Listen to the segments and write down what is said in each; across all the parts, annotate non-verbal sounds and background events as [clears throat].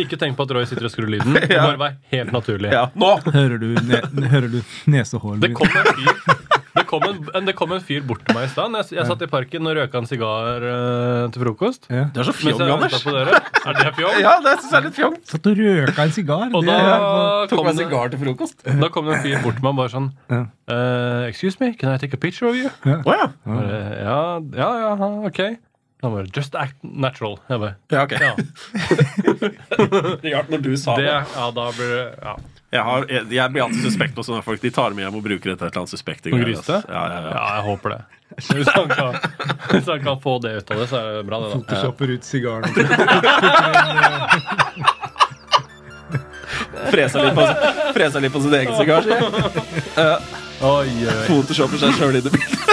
Ikke tenk på at Roy sitter og skrur lyden. [laughs] Det må bare være helt naturlig. Ja, nå! Hører du, ne hører du nesehålet Det kom en fyr [laughs] det kom en, en- det kom en fyr bort til meg i stad. Jeg, jeg satt i parken og røka en sigar eh, til frokost. Ja. Det er så fjong, Anders. på dere. Er det fjong? Ja, det syns jeg er litt fjong. Satt og røka en sigar. Og Det da er- Tok kom, meg det, sigar til frokost. da kom det en fyr bort til meg og bare sånn Ja. uh, Excuse me, can I take a picture of you? Ja. Bare, ja, ja, ja, ok. Han bare Just act natural. Jeg bare ja. Ok. Ja. [laughs] Rart når du sa Det, det. ja, da blir det ja. Jeg, har, jeg, jeg blir alltid suspekt på sånne folk. De tar med hjem og bruker det til et eller annet suspekt. Gryste? Ja, ja, ja. ja, jeg håper det. Hvis han, kan, hvis han kan få det ut av det, så er det bra, det, da. Photoshopper ut sigaren. [laughs] Freser litt på, freser litt på sin egen sigar, sier jeg. Oi, oi. Photoshopper seg sjøl i det bildet.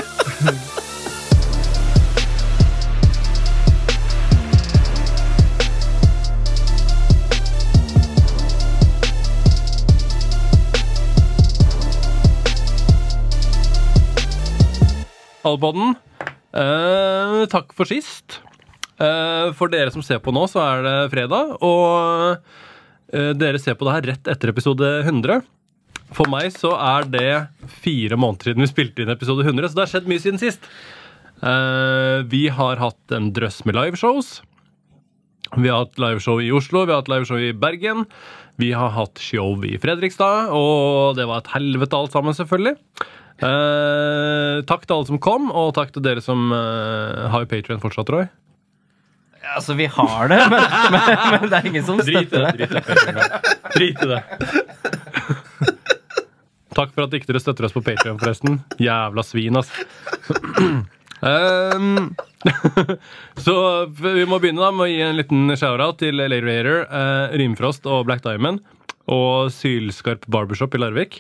Alpodden, eh, takk for sist. Eh, for dere som ser på nå, så er det fredag, og eh, dere ser på det her rett etter episode 100. For meg så er det fire måneder siden vi spilte inn episode 100, så det har skjedd mye siden sist. Eh, vi har hatt en drøss med liveshows. Vi har hatt liveshow i Oslo, vi har hatt liveshow i Bergen. Vi har hatt show i Fredrikstad, og det var et helvete alt sammen, selvfølgelig. Eh, takk til alle som kom, og takk til dere som eh, har Patrion fortsatt, Roy. Altså, vi har det, men, [laughs] men, men det er ingen som Drit i støtter det. det. Drit i det. Drit i det. [laughs] Takk for at ikke dere støtter oss på Patrion, forresten. Jævla svin, ass. Um, [clears throat] [laughs] så vi må begynne da med å gi en liten shout-out til Lady Raider, uh, Rimfrost og Black Diamond. Og Sylskarp Barbershop i Larvik.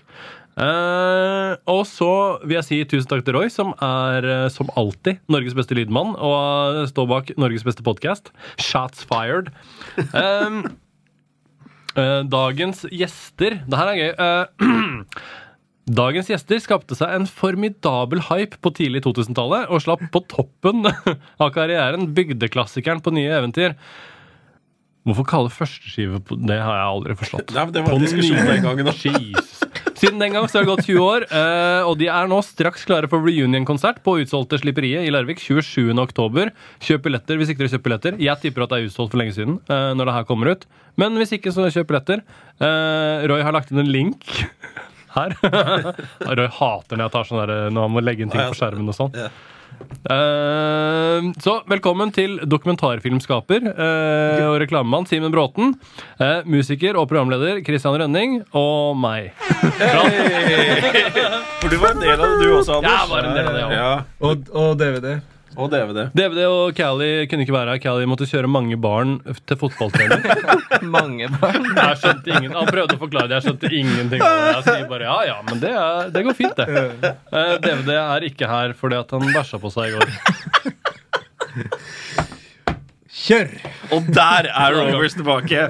Eh, og så vil jeg si tusen takk til Roy, som er uh, som alltid Norges beste lydmann og står bak Norges beste podkast. Shots fired. Dagens gjester Det her er gøy. [clears throat] Dagens gjester skapte seg en formidabel hype på tidlig 2000-tallet og slapp på toppen [laughs] av karrieren bygdeklassikeren på nye eventyr. Hvorfor kalle førsteskive på Det har jeg aldri forstått. Nei, det var en diskusjon den gangen. Jesus. Siden den gang så har det gått 20 år, eh, og de er nå straks klare for reunion-konsert på utsolgte Slipperiet i Larvik 27. oktober. Kjøp billetter hvis ikke dere kjøper billetter. Jeg tipper at det er utsolgt for lenge siden. eh, når det her kommer ut. Men hvis ikke, så kjøp billetter. Eh, Roy har lagt inn en link her. [laughs] Roy hater når jeg tar sånn der, når han må legge inn ting på skjermen og sånn. Ja. Eh, så velkommen til dokumentarfilmskaper uh, og reklamemann Simen Bråten. Uh, musiker og programleder Christian Rønning og meg. For du var en del av det, du også, Anders. Jeg var en del av det, ja. ja. Og, og DVD. Og DVD. DVD og Callie kunne ikke være her. Callie måtte kjøre mange barn til fotballtrening. [laughs] Mange barn. Jeg skjønte ingen, Han prøvde å forklare det, jeg skjønte ingenting av det. Jeg sier bare ja, ja, men det, er, det går fint, det. Eh, DVD er ikke her fordi at han bæsja på seg i går. [laughs] Kjør! Og der er [laughs] Rovers tilbake.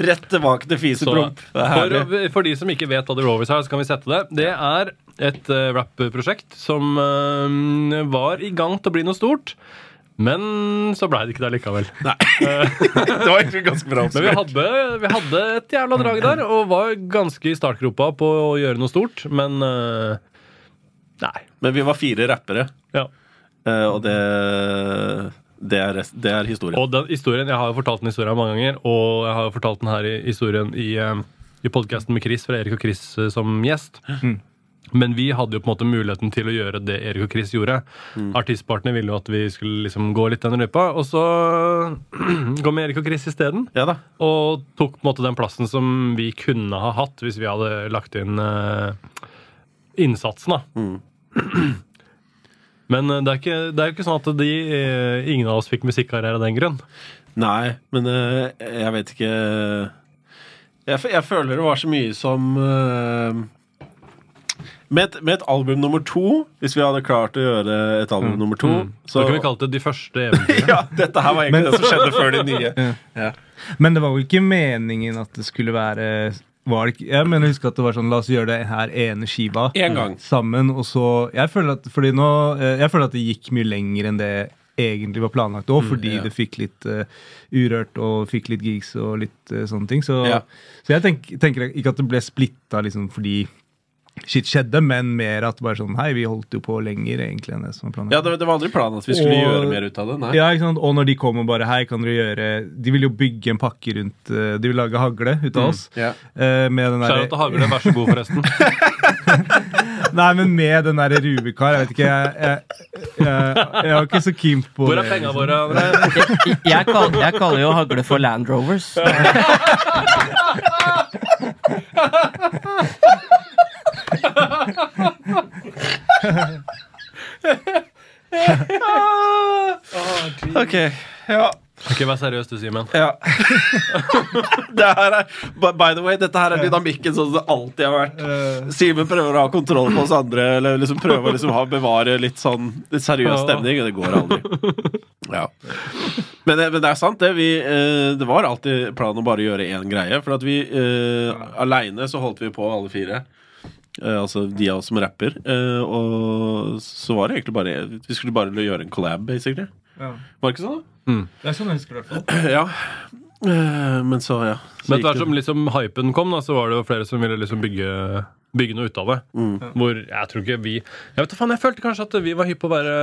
Rett tilbake til fisepromp. For, for de som ikke vet hva The Rovers er, så kan vi sette det. Det er et uh, rap-prosjekt som uh, var i gang til å bli noe stort. Men så blei det ikke det likevel. [laughs] Nei. [laughs] det var egentlig ganske bra Men vi hadde, vi hadde et jævla drag der, og var ganske i startgropa på å gjøre noe stort. Men uh, nei. Men vi var fire rappere, Ja. eh, og det det er, rest, det er historien. Og den historien, Jeg har jo fortalt den historien mange ganger, og jeg har jo fortalt den her i historien i, eh, i podkasten med Chris, fra Erik og Chris eh, som gjest. Men vi hadde jo på en måte muligheten til å gjøre det Erik og Chris gjorde. Artistpartene ville jo at vi skulle liksom gå litt den løypa, og så [clears throat] gå med Erik og Chris isteden. Ja da. Og tok på en måte den plassen som vi kunne ha hatt hvis vi hadde lagt inn uh, innsatsen, da. [clears throat] Men eh, det er, ikke, det er jo ikke sånn at de, eh, ingen av oss fikk musikkarriere av den grunn. Nei, men eh, jeg vet ikke jeg, jeg føler det var så mye som med, et, med et album nummer to, hvis vi hadde klart å gjøre et album nummer to Så Da kunne vi kalle det de første eventyrene. [laughs] Ja, dette her var egentlig Men- det som skjedde før de nye. Ja. Men det var jo ikke meningen at det skulle være var det ikke, Jeg mener husker at det var sånn La oss gjøre det her ene skiva En gang. sammen. Og så Jeg føler at fordi nå eh, Jeg føler at det gikk mye lenger enn det egentlig var planlagt òg, fordi ja. det fikk litt uh, urørt og fikk litt gigs og litt uh, sånne ting. Så, Ja. så jeg tenk, tenker ikke at det ble splitta liksom, fordi shit skjedde, men mer at bare sånn Hei, vi holdt jo på lenger egentlig enn det som var planen. Ja, det, det var aldri planen at vi skulle Og- gjøre mer ut av det. Nei. Ja, ikke sant? Og når de kom og bare Hei, kan dere gjøre De vil jo bygge en pakke rundt eh, De vil lage hagle ut av oss. Ja. eh, med den Skjær til der, Hagle, vær så god, forresten. [laughs] nei, men med den der Rubikar. Jeg vet ikke, jeg, jeg, jeg, jeg var ikke så keen på Hvor er penga liksom. våre? Jeg, jeg, kall, jeg kaller jo hagle for Land Rovers. [laughs] [laughs] Ok, ja. Ok, vær seriøs, du, Simen. ja. [laughs] det her er, by, by the way, dette her er dynamikken sånn som det alltid har vært. Simen prøver å ha kontroll på oss andre, eller liksom prøver å liksom ha, bevare litt sånn litt seriøs stemning, og det går aldri. Ja. Men, det- men det er sant, det. Vi, eh, det var alltid planen å bare gjøre én greie. For at vi eh, aleine så holdt vi på, alle fire. Eh, altså de av oss som rapper. Eh, og så var det egentlig bare Vi skulle bare gjøre en collab, basically. Ja. Var det ikke sånn? da? Det er sånn jeg husker det. i hvert fall. [clears throat] Ja. Eh, Men så, ja. Så Men etter hvert som liksom hypen kom, da, så var det jo flere som ville liksom bygge, bygge noe ut av det. Hvor jeg tror ikke vi Jeg vet faen, jeg følte kanskje at vi var hypp på å være,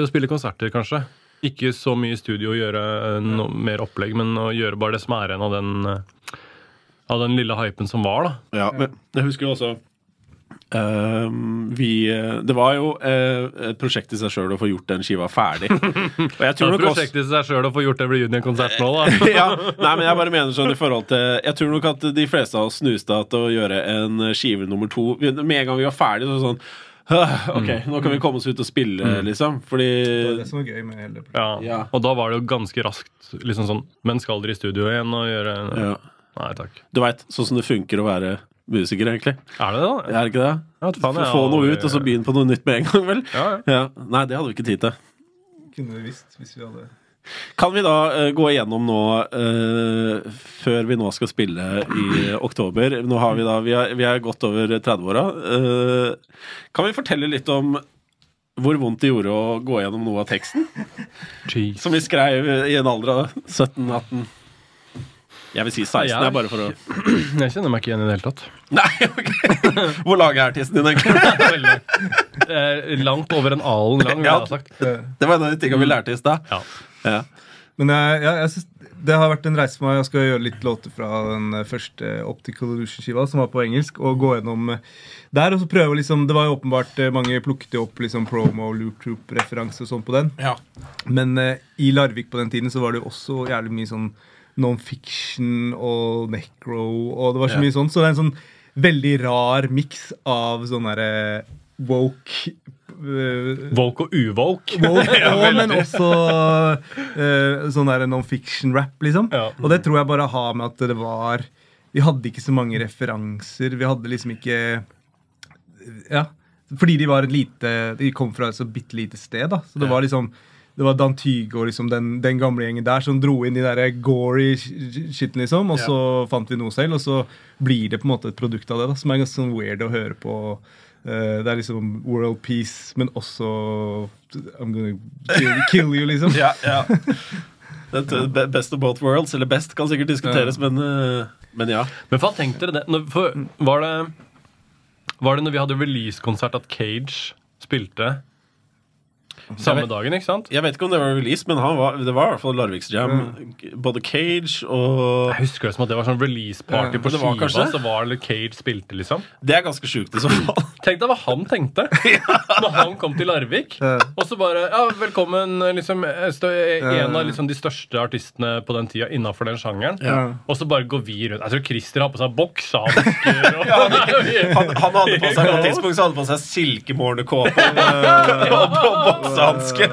å spille konserter, kanskje. Ikke så mye i studio og gjøre noe mer opplegg, men å gjøre bare det som er igjen av den Av den lille hypen som var, da. Ja, men jeg husker jo også ehm, vi, eh, det var jo uh, et prosjekt i seg sjøl å få gjort den skiva ferdig. [laughs] Og jeg Det tror er nok også prosjektet i seg sjøl å få gjort en reunion-konsert nå, da. [laughs] ja, nei, men jeg bare mener sånn i forhold til Jeg tror nok at de fleste av oss snuste til å gjøre en skive nummer to. Med en gang vi var ferdig, så sånn Ok, nå kan vi komme oss ut og spille, liksom. Fordi Det var det som var gøy med hele. Ja. Ja. Og da var det jo ganske raskt liksom sånn Men skal dere i studio igjen og gjøre ja, Nei takk. Du veit, sånn som det funker å være musiker, egentlig. Er det da? Er det ikke det? Ja, faen, Få jeg få noe ut, og så begynne på noe nytt med en gang, vel? Ja, ja. Ja. Nei, det hadde vi ikke tid til. Kunne vi visst hvis vi hadde Kan vi da uh, gå igjennom nå, uh, før vi nå skal spille i oktober Nå har vi da, vi er, vi er godt over 30-åra. Uh, kan vi fortelle litt om hvor vondt det gjorde å gå gjennom noe av teksten? Jeez. Som vi skrev i en alder av 17-18 Jeg vil si 16, Ja, jeg- jeg, bare for å [clears throat] Jeg kjenner meg ikke igjen i det hele tatt. [laughs] Nei, ok! [laughs] Hvor lang er artisten din, egentlig? [laughs] Veldig. Eh, langt over en alen lang, vil Ja. jeg ha sagt. Det var en av de tingene vi lærte i stad. Ja. Ja. Men jeg, jeg, jeg synes det har vært en reise for meg. Jeg skal gjøre litt låter fra den eh, første Optical Illusion-skiva, som var på engelsk, og gå gjennom eh, der. Og så prøve liksom Det var jo åpenbart eh, mange plukket jo opp liksom promo, loop troop-referanse og sånn på den. Ja. Men eh, i Larvik på den tiden så var det jo også jævlig mye sånn non-fiction og necro, og det var så Ja. mye sånn. Så det er en sånn veldig rar miks av sånn derre woke uh, Woke og uwoke. Woke, [laughs] og, men også uh, sånn der non-fiction-rap, liksom. Ja. Og det tror jeg bare har med at det var Vi hadde ikke så mange referanser. Vi hadde liksom ikke Ja. Fordi de var et lite De kom fra et så bitte lite sted, da. Så det Ja. var liksom det var Dan Tyge og liksom den, den gamle gjengen der som dro inn de der gory sh- shitten, liksom. Og så fant vi noe selv, og så blir det på en måte et produkt av det, da, som er ganske sånn weird å høre på. Uh, det er liksom world peace, men også I'm gonna kill, kill you, liksom. [laughs] Ja, ja. Det er Best of both worlds, eller best kan sikkert diskuteres, men, eh, men ja. Men hva tenkte dere det. Når, for, var det Var det når vi hadde release-konsert at Cage spilte samme vet- dagen, ikke sant? Jeg vet ikke om det var release, men han var, det var i hvert fall Larviks Jam. Både Cage og Jeg husker det som at det var sånn release-party Ja, på det var skiva. kanskje. Så var det Cage spilte, liksom. Det er ganske sjukt i så fall. [laughs] Tenk deg hva han tenkte [laughs] når han kom til Larvik. Ja. Og så bare Ja, velkommen, liksom, stø- en av liksom, de største artistene på den tida innafor den sjangeren. Ja. Og så bare går vi rundt. Jeg tror Christer har på seg boksehansker. [laughs] og- Han, han hadde på seg på et tidspunkt så hadde på seg silkemorgenkåpe og, og, og boksehanske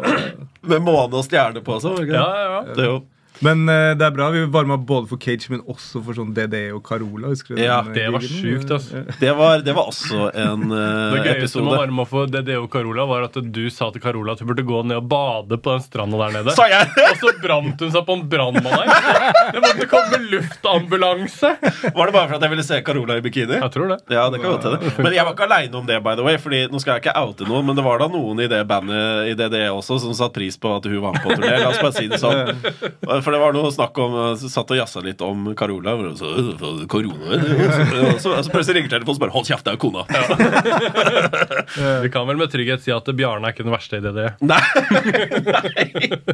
[clears throat] med måne og stjerne på. Det? Ja, ja, ja. Det er jo Men uh, det er bra. Vi varma både for Cage, men også for sånn DDE og Carola. Husker du Ja, den, eh, det var sykt sjukt, ass. Det var, det var også en [laughs] Det gøyeste gøyeste med å varme opp for DDE og Carola var at du sa til Carola at hun burde gå ned og bade på den stranda der nede. Sa jeg! Og så brant hun seg på en brannmann her. Det måtte komme luftambulanse. Var det bare for at jeg ville se Carola i bikini? Jeg tror det. Ja, det kan godt hende. Men jeg var ikke aleine om det, by the way. Fordi Nå skal jeg ikke oute noen, men det var da noen i det bandet i DDE også som satte pris på at hun var med på turné. La oss bare si det sånn. For det var noe snakk om så Satt og jazza litt om Carola. Og så, «Øh, korona Og så, og så plutselig ringer telefonen og bare Hold kjeft, det er jo kona. [laughs] Vi kan vel med trygghet si at Bjarne er ikke den verste i det. Nei! Nei.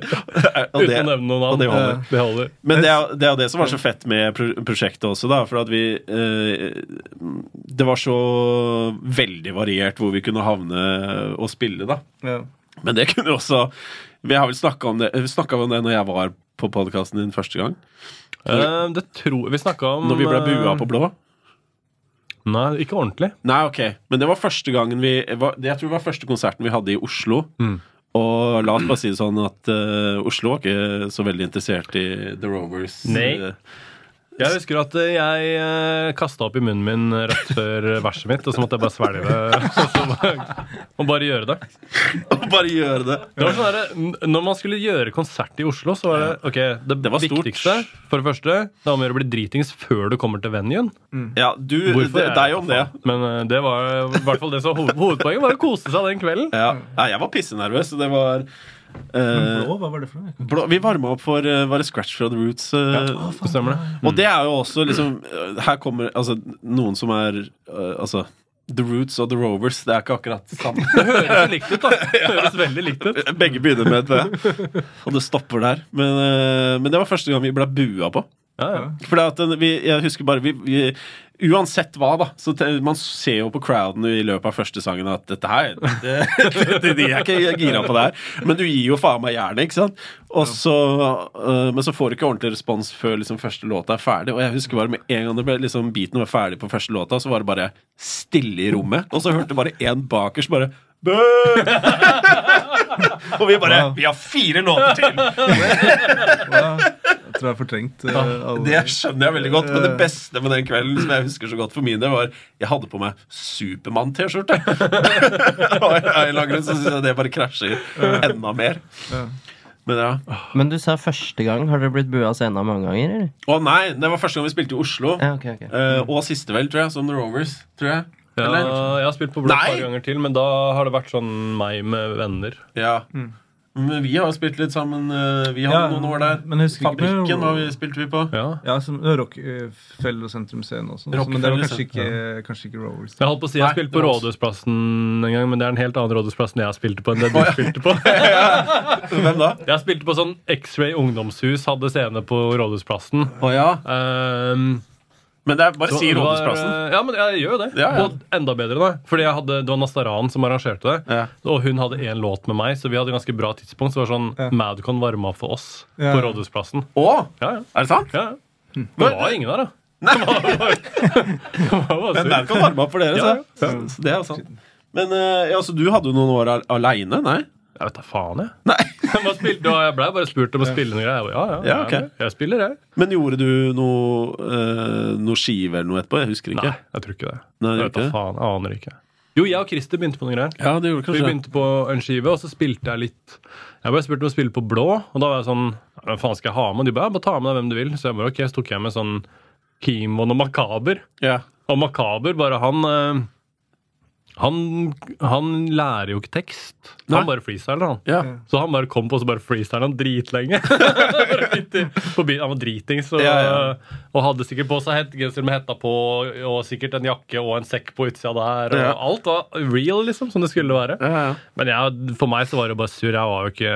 [laughs] Og Uten å nevne noen navn. det holder. Det holder. Men det er, det er det som var så fett med prosjektet også, da. For at vi eh, Det var så veldig variert hvor vi kunne havne og spille, da. Ja. Men det kunne jo også Vi har vel snakka om det om det når jeg var på podkasten din første gang. Eh, det tror Vi snakka om Når vi ble bua eh, på blå. Nei, ikke ordentlig. Nei, ok. Men det var første gangen vi Jeg tror det var første konserten vi hadde i Oslo. Mm. Og la oss bare si det sånn at uh, Oslo var ikke så veldig interessert i The Rovers. Nei. eh, Jeg husker at eh, jeg uh, kasta opp i munnen min rett før verset mitt, og så måtte jeg bare svelge det. [laughs] Og, bare, gjøre det. Og bare gjøre det. Det var sånn der, Når man skulle gjøre konsert i Oslo, så var det ok, det, Det var stort. viktigste For det første, det var om å bli dritings før du kommer til venuen. Ja, du, Hvorfor det, er deg det om det. Men eh, det var i hvert fall det som var hoved, hovedpoenget. Var å kose seg den kvelden. Ja. Jeg var pissenervøs, det var eh, Blå, hva var det for noe? blå, Vi varma opp for uh, Var det Scratch fra The Roots? eh, Det stemmer det. Og det er jo også liksom eh, Her kommer altså, noen som er uh, Altså The Roots og The Rovers, det er ikke akkurat det samme. [laughs] Det høres likt ut, da. [laughs] Det høres veldig likt ut. Begge begynner med et V, og det stopper der. Men, uh, men det var første gang vi ble bua på. Ja, ja. For at vi, jeg husker bare vi, vi, Uansett hva, da. Så Man ser jo på crowden i løpet av første sangen at dette her [laughs] det, det, De er ikke gira på det her. Men du gir jo faen meg jernet, ikke sant? Og så, uh, men så får du ikke ordentlig respons før liksom første låta er ferdig. Og jeg husker bare med en gang det ble liksom beaten var ferdig på første låta, så var det bare stille i rommet. Og så hørte bare én bakerst bare Bø! [laughs] og vi bare Vi har fire låter til! [laughs] Jeg tror jeg har fortrengt uh, alle Det skjønner jeg veldig godt, men det beste med den kvelden som jeg husker så godt for min del, var jeg hadde på meg Supermann-T-skjorte. [laughs] Og jeg lager så syns jeg det bare krasjer enda mer. Men ja. Men du sa første gang. Har dere blitt bua scenen mange ganger? eller? Å nei, det var første gang vi spilte i Oslo. Ja, okay, okay. Uh, og siste, vel, tror jeg, som The Rovers. Tror jeg. Ja, jeg har spilt på Blå et par ganger til, men da har det vært sånn meg med venner. Ja. Men vi har jo spilt litt sammen. eh, Vi hadde Ja, noen år der. ikke Fabrikken har vi, spilte vi på. Ja. Ja, som Rockefeller og Sentrum Scene også. Rock Men det var kanskje ikke, kanskje ikke Rovers. Jeg holdt på å si jeg Nei, spilte på også- Rådhusplassen en gang, men det er en helt annen Rådhusplass enn jeg spilte på enn det du spilte på. [laughs] Hvem da? Jeg spilte på sånn X-Ray ungdomshus, hadde scene på Rådhusplassen. Oh, ja. Ehm, Men det er bare si Rådhusplassen. eh, Ja, men jeg gjør jo det. Ja, ja. Og enda bedre, da. Fordi jeg hadde, det var Nastaran som arrangerte det. Ja. Og hun hadde én låt med meg, så vi hadde ganske bra tidspunkt. Så det var sånn Ja. Madcon varma for oss Ja. på Rådhusplassen. Å! Ja, ja. Er det sant? ja. ja. Det var ingen der, da. Det var bare, [laughs] det var bare Men sur. varma opp for dere, Ja, så. så. det er sant. Men eh, ja, så du hadde jo noen år al- aleine? Nei? Jeg vet da faen, jeg. Nei. [laughs] Jeg, bare spilte, jeg ble bare spurt om å spille noe greier. Bare, Ja, ja, okay. jeg, jeg spiller, jeg. Men gjorde du noe, eh, noe skive eller noe etterpå? Jeg husker ikke. Nei, jeg tror ikke det. Nei, jeg vet da faen, jeg aner ikke. Jo, jeg og Christer begynte på noe greier. Ja, det gjorde kanskje Vi begynte på en skive, og så spilte jeg litt Jeg ble spurt om å spille på blå, og da var jeg sånn Hva faen skal jeg ha med? De bare, ja, bare ta med deg hvem du vil. Så jeg bare, ok, så tok jeg med sånn Kimon og Makaber. Ja. Og Makaber, bare han eh, han, han lærer jo ikke tekst. Nei. Han bare freestyler, han. Ja. Så han bare kom på og så bare freestyler han dritlenge. [laughs] Han var dritings og, Ja, ja. og hadde sikkert på seg het, genser med hetta på og sikkert en jakke og en sekk på utsida der. Og. Alt var real, liksom, som det skulle være. Men jeg, for meg så var det bare surr. Jeg var jo ikke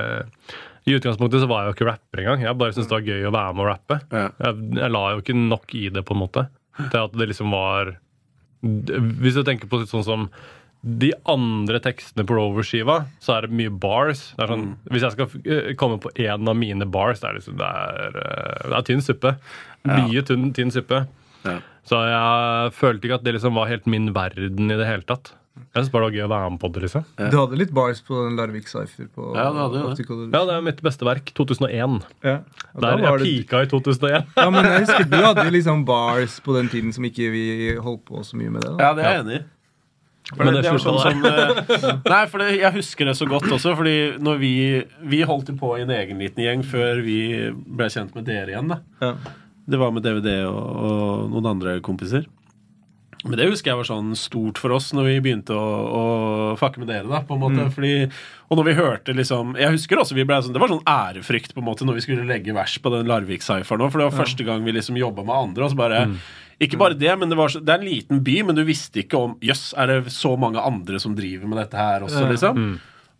I utgangspunktet så var jeg jo ikke rapper engang. Jeg bare syntes det var gøy å være med og rappe. Jeg, jeg la jo ikke nok i det, på en måte. Til at det liksom var Hvis du tenker på litt sånn som de andre tekstene på Rover-skiva, så er det mye bars. Det sånn, Hvis jeg skal eh, komme på én av mine bars, det er, liksom, det er, eh, det er tynn suppe. Mye tynn, tynn suppe. Ja. Så jeg følte ikke at det liksom var helt min verden i det hele tatt. Jeg syns bare det var gøy å være med på det. liksom. Du hadde litt bars på den Larvik Cypher. på Ja, det hadde jo det. Ja, det er mitt beste verk. 2001. Ja. Der var jeg det- pika i 2001. Ja, men jeg husker du hadde jo liksom bars på den tiden som ikke vi holdt på så mye med det. da. Ja, det er jeg enig i. For Men det, det det sånn som, eh, Nei, for det, jeg husker det så godt også, fordi når vi, vi holdt på i en egen liten gjeng før vi ble kjent med dere igjen. da. Ja. Det var med DVD og, og noen andre kompiser. Men det husker jeg var sånn stort for oss når vi begynte å, å fucke med dere. da, på en måte, fordi, Og når vi hørte liksom Jeg husker også vi ble sånn, Det var sånn ærefrykt på en måte når vi skulle legge vers på den Larvik-cypheren òg, for det var første gang vi liksom jobba med andre. og så bare Ikke bare det, men det, var det er en liten by, men du visste ikke om Jøss, er det så mange andre som driver med dette her også, liksom?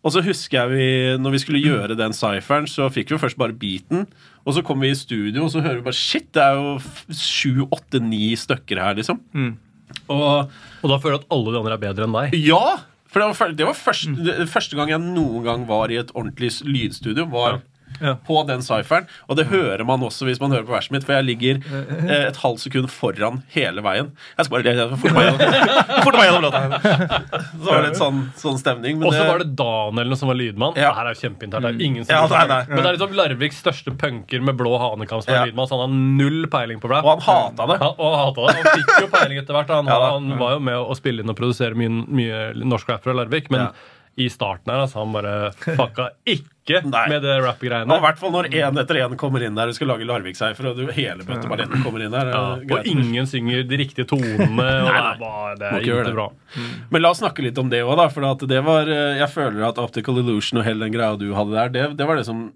Og så husker jeg vi, når vi skulle gjøre den cypheren, så fikk vi først bare beaten. Og så kom vi i studio, og så hører vi bare Shit, det er jo sju, åtte, ni stykker her, liksom. Og Og da føler du at alle de andre er bedre enn deg. ja! For det var, det var første, det, første gang jeg noen gang var i et ordentlig lydstudio. Var Ja. På den cypheren. Og det hører man også hvis man hører på verset mitt, for jeg ligger eh, et halvt sekund foran hele veien. Jeg skal bare forte meg gjennom- låta. Så var det litt sånn, sånn stemning. Og så var det Daniel som var lydmann. Ja. Det her er jo kjempeinternt. Det er ingen som Ja, nei, nei. Men det er liksom Larviks største punker med blå hanekam som er Ja. lydmann, så han har null peiling på rap. Og han hata det. Han, og han hata det. Han fikk jo peiling etter hvert. Han, Ja han var jo med å spille inn og produsere mye, mye norsk rap fra Larvik, men Ja. i starten her, altså, han bare fucka ikke Nei. med det Og i rap-greiene. hvert fall når én etter én kommer inn der og skal lage Larvik Seifer og du, hele bøtteballetten kommer inn der. Ja, og ingen synger de riktige tonene. Og nei. bare, det er ikke det. bra. Men la oss snakke litt om det òg, da. For at det var eh, Jeg føler at Optical Illusion og hele den greia du hadde der, det, det var det som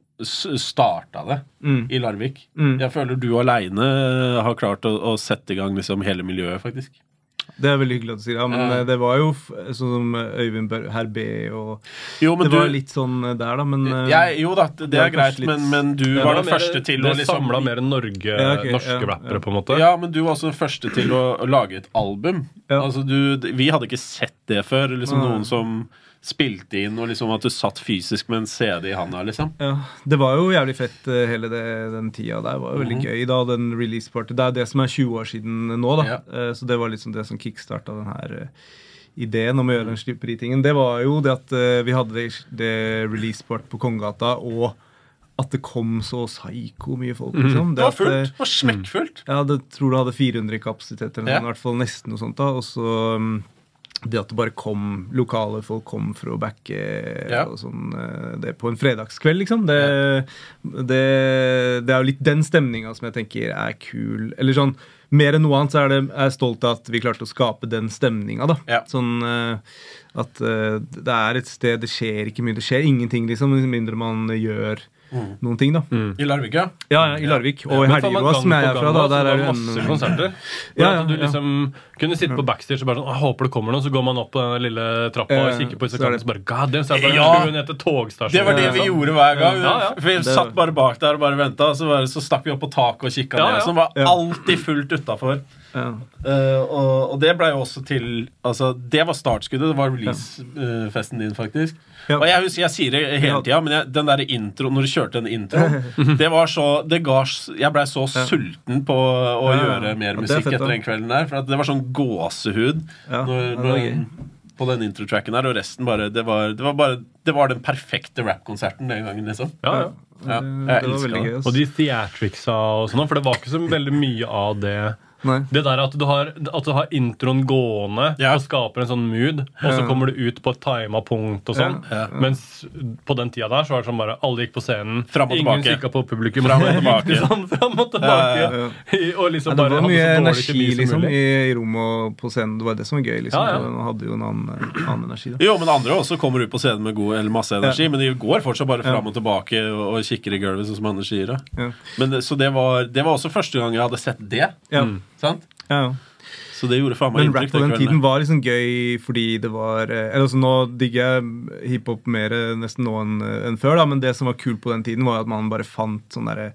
starta det i Larvik. Jeg føler du aleine har klart å, å sette i gang liksom hele miljøet, faktisk. Det er veldig hyggelig at du sier. Ja, men Ja. eh, det var jo sånn som Øyvind Bør- Herr B og Jo, men Det var du litt sånn eh, der, da, men eh, jeg, Jo da, det det er greit, litt- men, men du Det var den mer- første til det å liksom samla mer Norge, Ja, okay, norske ja, rappere, ja. på en måte. Ja, men du var også den første til å, lage et album. Ja. Altså du, Vi hadde ikke sett det før. Liksom. Noen som spilte inn, og liksom at du satt fysisk med en CD i handa, liksom. Ja, Det var jo jævlig fett eh, hele det, den tida der. var jo veldig gøy da, den release party. Det er det som er 20 år siden nå, da. Ja. Eh, Så det var liksom det som kickstarta den her eh, ideen om å gjøre den slipperitingen, Det var jo det at eh, vi hadde det, releaseport på Kongegata, og at det kom så psyko mye folk, liksom. Det var at, eh, fullt. Det var smekkfullt. Ja, det tror du hadde 400 i kapasitet, eller noe, Ja. i hvert fall nesten noe sånt. da, Og så um, det at det bare kom lokale folk kom for å backe Ja. og sånn, eh, det på en fredagskveld, liksom. Det, det, det er jo litt den stemninga som jeg tenker er kul. Eller sånn, mer enn noe annet så er, det, er jeg stolt av at vi klarte å skape den stemninga. Ja. Sånn uh, at uh, det er et sted Det skjer ikke mye. Det skjer ingenting, liksom, mindre man gjør noen ting, da. I Larvik, ja. Ja, ja, i Larvik. Og i Helgå, som jeg er fra, da. Der er det masse konserter. Ja, Ja, du liksom kunne sitte på backstage og bare sånn jeg Håper det kommer noen, så går man opp på den lille trappa og kikker på disse kampene, så bare God damn, så er det bare Ja. etter togstasjonen. Det var det vi liksom. gjorde hver gang. Ja, ja. For Vi satt bare bak der og bare venta, så, bare, så stakk vi opp på taket og kikka Ja, ned. ja. Som var alltid fullt utafor. Ja. Eh, og, og det ble jo også til Altså, det var startskuddet. Det var releasefesten din, faktisk. Ja. Og jeg husker, jeg sier det hele Ja. tida, men jeg, den der intro, når du kjørte den introen, [laughs] det var så det ga, Jeg blei så sulten på å Ja, ja. gjøre mer Ja, er musikk fett, etter den kvelden der. For at det var sånn gåsehud Ja, når, når, på den introtracken der, og resten bare Det var, det var bare Det var den perfekte rappkonserten den gangen, liksom. Ja, ja. Ja, det, jeg det var veldig gøy. Og de theatricsa og sånn, for det var ikke så veldig mye av det. Nei. Det der at du har, at du har introen gående Ja. og skaper en sånn mood, og så kommer du ut på et tima punkt og sånn. Ja. Mens på den tida der så var det sånn bare alle gikk på scenen, Fram og ingen kikka på publikum. Fram og [laughs] tilbake. Sånn, fram og tilbake. Ja, Og liksom Ja, det var mye energi liksom, i, i rommet og på scenen. Det var det som var gøy. liksom. Ja, ja. Man hadde jo en annen, annen energi. da. Jo, men andre også kommer ut på scenen med god, eller masse energi, men de går fortsatt bare fram og tilbake og, og kikker i gulvet, sånn som Anders sier. Ja. Men, så det var, det var også første gang jeg hadde sett det. Ja. Sant? Ja, ja. Så det gjorde faen meg Men rap på den den tiden var liksom gøy fordi det var eh, eller altså Nå digger jeg hiphop mer eh, nesten nå enn en før, da, men det som var kult på den tiden, var at man bare fant sånn derre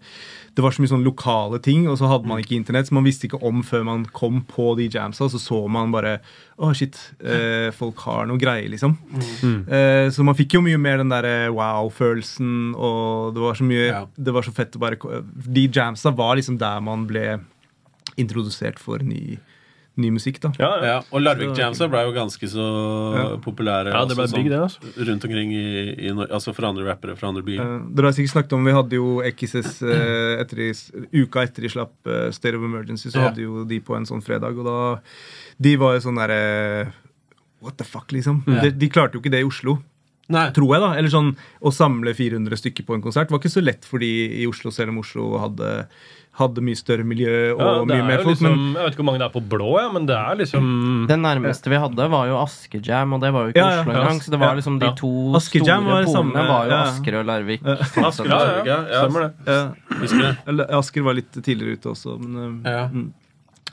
Det var så mye sånn lokale ting, og så hadde man ikke internett, så man visste ikke om før man kom på de jamsa, så så man bare Å, shit, eh, folk har noe greier, liksom. Eh, så man fikk jo mye mer den derre wow-følelsen, og det var så mye Ja. Det var så fett å bare De jamsa var liksom der man ble introdusert for ny ny musikk. da Ja, ja. Ja, og Larvik Jamsa ble jo ganske så populære Ja, det ble altså, big, det, sånn altså. rundt omkring i, i Altså for andre rappere fra andre byer. Uh, dere har sikkert snakket om Vi hadde jo XS uh, etter i, uka etter de slapp uh, State of Emergency, så Ja. hadde jo de på en sånn fredag, og da De var jo sånn derre What the fuck, liksom? De, de klarte jo ikke det i Oslo. Nei. Tror jeg, da. Eller sånn å samle 400 stykker på en konsert var ikke så lett for de i Oslo, selv om Oslo hadde, hadde mye større miljø og Ja, mye er mer folk. liksom, Men jeg vet ikke hvor mange det er på blå, ja, men det er liksom Det nærmeste vi hadde, var jo Askejam, og det var jo ikke Ja, ja, Oslo ja. engang. Så det var Ja. liksom de Ja. to var store samme, polene var jo ja. Asker og Larvik. Asker, [laughs] ja, ja, Ja, ja. stemmer det. Asker var litt tidligere ute også. Men, eh, Ja.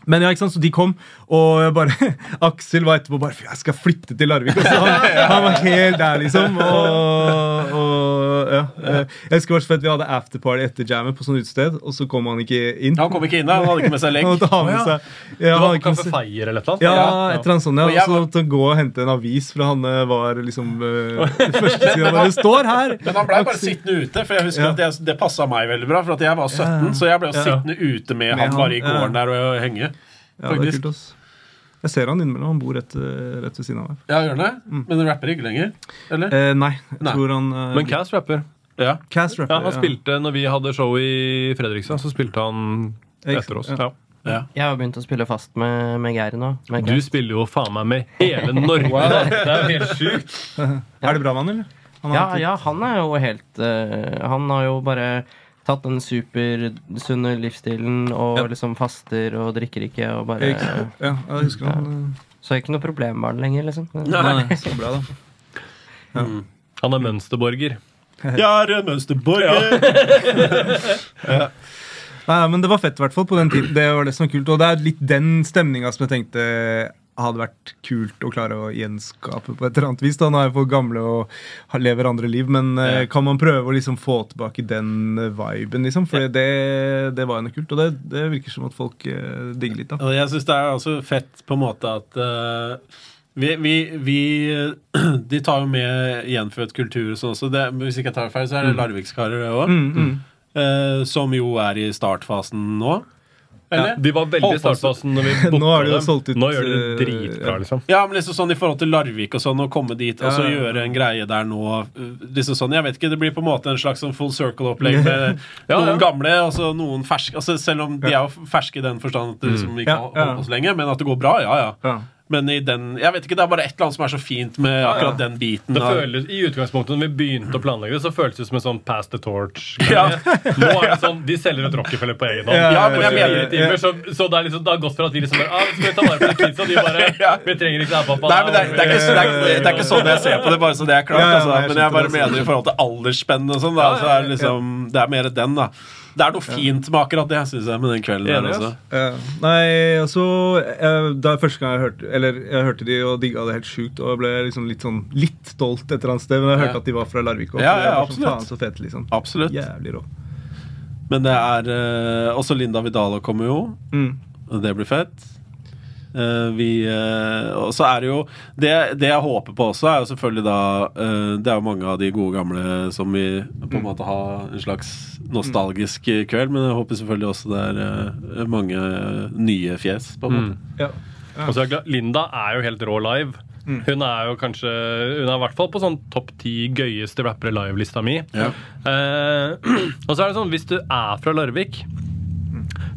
Men ja, ikke sant, så de kom, og bare [laughs] Aksel var etterpå bare Jeg skal flytte til Larvik. Og han, han var helt der, liksom. Og, og ja. eh, Jeg husker også at vi hadde afterparty etter jammet på sånn utested, og så kom han ikke inn. Han kom ikke inn da. han hadde ikke med seg Han legg. måtte ha med seg ja, Du var på Kaffe Feier eller noe? ja, et eller annet sånt, ja. Og så måtte han gå og hente en avis, for han eh, var liksom uh, [laughs] første siden bare, Det står her! Men han ble bare sittende ute, for jeg husker Ja. at det, det passa meg veldig bra. For at jeg var 17, så jeg ble jo sittende ute med, Med han han, bare i gården ja. der og henge. Ja, det er kult, ass. Jeg ser han innimellom. Han bor rett, eh, rett ved siden av meg. Ja, gjør det? Men han rapper ikke lenger? Eller? Eh, nei, jeg Nei. tror han uh, Men Cass rapper. Ja. Cass rapper. Ja, han spilte når vi hadde show i Fredrikstad, så spilte han etter oss. Ja. Ja. ja. Jeg har begynt å spille fast med, med Geir nå. Med Du spiller jo faen meg med hele [laughs] Norge. wow. Det er jo helt sjukt. [laughs] Er det bra med han, eller? Han Ja, ja, han er jo helt uh, Han har jo bare tatt den supersunne livsstilen og Ja. liksom faster og drikker ikke og bare jeg. Ja, jeg husker han. Så er ikke noe problem med det lenger, liksom. eh, Nei, [laughs] så bra, da. Han er mønsterborger. [laughs] Jeg er en mønsterborger! [laughs] Nei, men det var fett, i hvert fall. på den tiden. Det var det som var kult. Og det er litt den stemninga som jeg tenkte hadde vært kult å klare å gjenskape på et eller annet vis. da, Nå er jeg for gamle og lever andre liv, men eh, Ja. kan man prøve å liksom få tilbake den eh, viben, liksom? For det, det var jo noe kult, og det, det virker som at folk uh, digger litt. da. Og jeg syns det er også fett på en måte at uh, vi, vi, vi [clears throat] De tar jo med gjenfødt kultur og sånn også. Det, hvis ikke jeg tar feil, så er det Larvikskarer òg. Mm, mm. som jo er i startfasen nå. Eller? De var veldig i startfasen når vi [laughs] Nå har de jo dem. solgt ut, Nå gjør de det eh, dritbra, liksom. Ja, men liksom sånn i forhold til Larvik og sånn, å komme dit og så Ja, ja, ja. gjøre en greie der nå uh, liksom sånn, Jeg vet ikke, det blir på en måte en slags sånn full circle-opplegg [laughs] med Ja, noen ja. gamle og så noen ferske. Altså, selv om de er jo ferske i den forstand at de liksom ikke Ja, har ja. holdt på så lenge, men at det går bra, ja ja. Ja. Men i den Jeg vet ikke, det er bare et eller annet som er så fint med akkurat den biten. Det føles, I utgangspunktet når vi begynte å planlegge det, så føltes det som en sånn pass the torch. Ja. [laughs] Nå er det sånn, De selger et Rockefeller på egen hånd. Ja, men jeg mener- timer, så, så det, er liksom, det har gått fra at vi liksom bare, ah, vi skal ta vare på de kidsa, de bare [laughs] Vi trenger ikke det her, pappa. Nei, men det er, det, er ikke, det, er, det er ikke sånn jeg ser på det, bare så det er klart. Ja, ja, altså, men jeg bare mener i forhold til aldersspenn og sånn. Da, Ja, så er det liksom Det er mer den, da. Det er noe fint med akkurat det, syns jeg, med den kvelden der også. Uh, Nei, altså Det Da første gang jeg hørte Eller jeg hørte de og digga det helt sjukt, og jeg ble liksom litt sånn litt stolt et eller annet sted. Men jeg hørte at de var fra Larvik. Ja, ja, sånn, absolutt. faen så fete, liksom. Absolutt. Jævlig rå. Men det er uh, Også Linda Vidala kommer jo. Mm. Det blir fett. Eh, vi eh, Og så er det jo det, det jeg håper på også, er jo selvfølgelig da eh, Det er jo mange av de gode gamle som vi på en måte har en slags nostalgisk kveld, men jeg håper selvfølgelig også det er mange nye fjes, på en måte. Mm. Ja. Og så er glad, Linda er jo helt rå live. Mm. Hun er jo kanskje Hun er i hvert fall på sånn topp ti gøyeste rappere live-lista mi. Ja. Eh, [clears throat] og så er det sånn, hvis du er fra Larvik,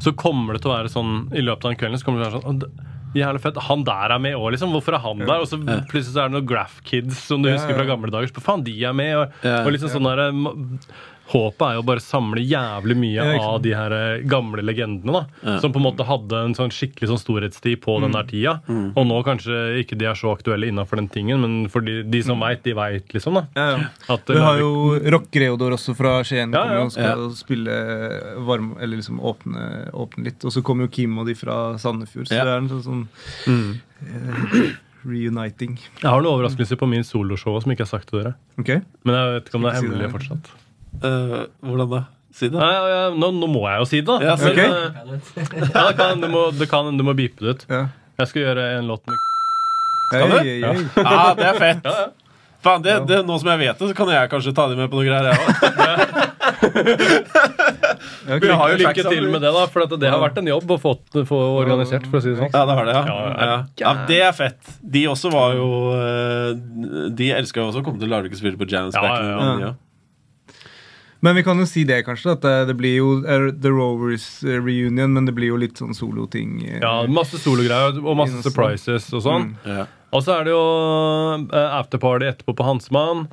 så kommer det til å være sånn i løpet av den kvelden så kommer det til å være sånn «Å, det- Jævlig fett. Han der er med òg, liksom. Hvorfor er han der? Og så plutselig så er det noen Graff Kids som du husker fra gamle dager. Så, faen, de er med. Og, og liksom sånn der, ma- Håpet er jo bare å samle jævlig mye Ja, av de her eh, gamle legendene. da Ja. Som på en måte hadde en sånn skikkelig sånn storhetstid på den der tida. Og nå kanskje ikke de er så aktuelle innafor den tingen, men for de, de som veit, de veit, liksom. da Ja. At Vi har jo Rock Reodor også fra Skien. Ja, kommer ja. og skal spille varm, eller liksom åpne, åpne litt. Og så kommer jo Kim og de fra Sandefjord. Så Ja. det er en sånn, sånn Mm. eh, reuniting. Jeg har noen overraskelser på min soloshow som jeg ikke har sagt til dere. Okay. Men jeg vet ikke om det er hemmelig fortsatt. Eh, hvordan da? Si det. Nei, ja, ja, nå, nå må jeg jo si det, da. Ja, Men, eh, ja, det kan, du, må, du, kan, du må beepe det ut. Ja. Jeg skal gjøre en låt med Skal du? Hey, hey. Ja, det er fett. Ja, ja. Det, det, nå som jeg vet det, så kan jeg kanskje ta dem med på noe greier, jeg òg. [laughs] Vi har jo Lykke til med det, da, for det har vært en jobb å få, få organisert. for å si det sånn. Ja, det har det, ja. Ja, ja. ja. Det er fett. De også var jo eh, De elska jo også å komme til Larvik og spille på jams. Ja, back in ja, the ja. day, ja. Men vi kan jo si det, kanskje. At det, det blir jo The Rovers eh, reunion, men det blir jo litt sånn soloting. eh. Ja, Masse sologreier og masse surprises og sånn. Ja. Og så er det jo afterparty etterpå på Hansmann.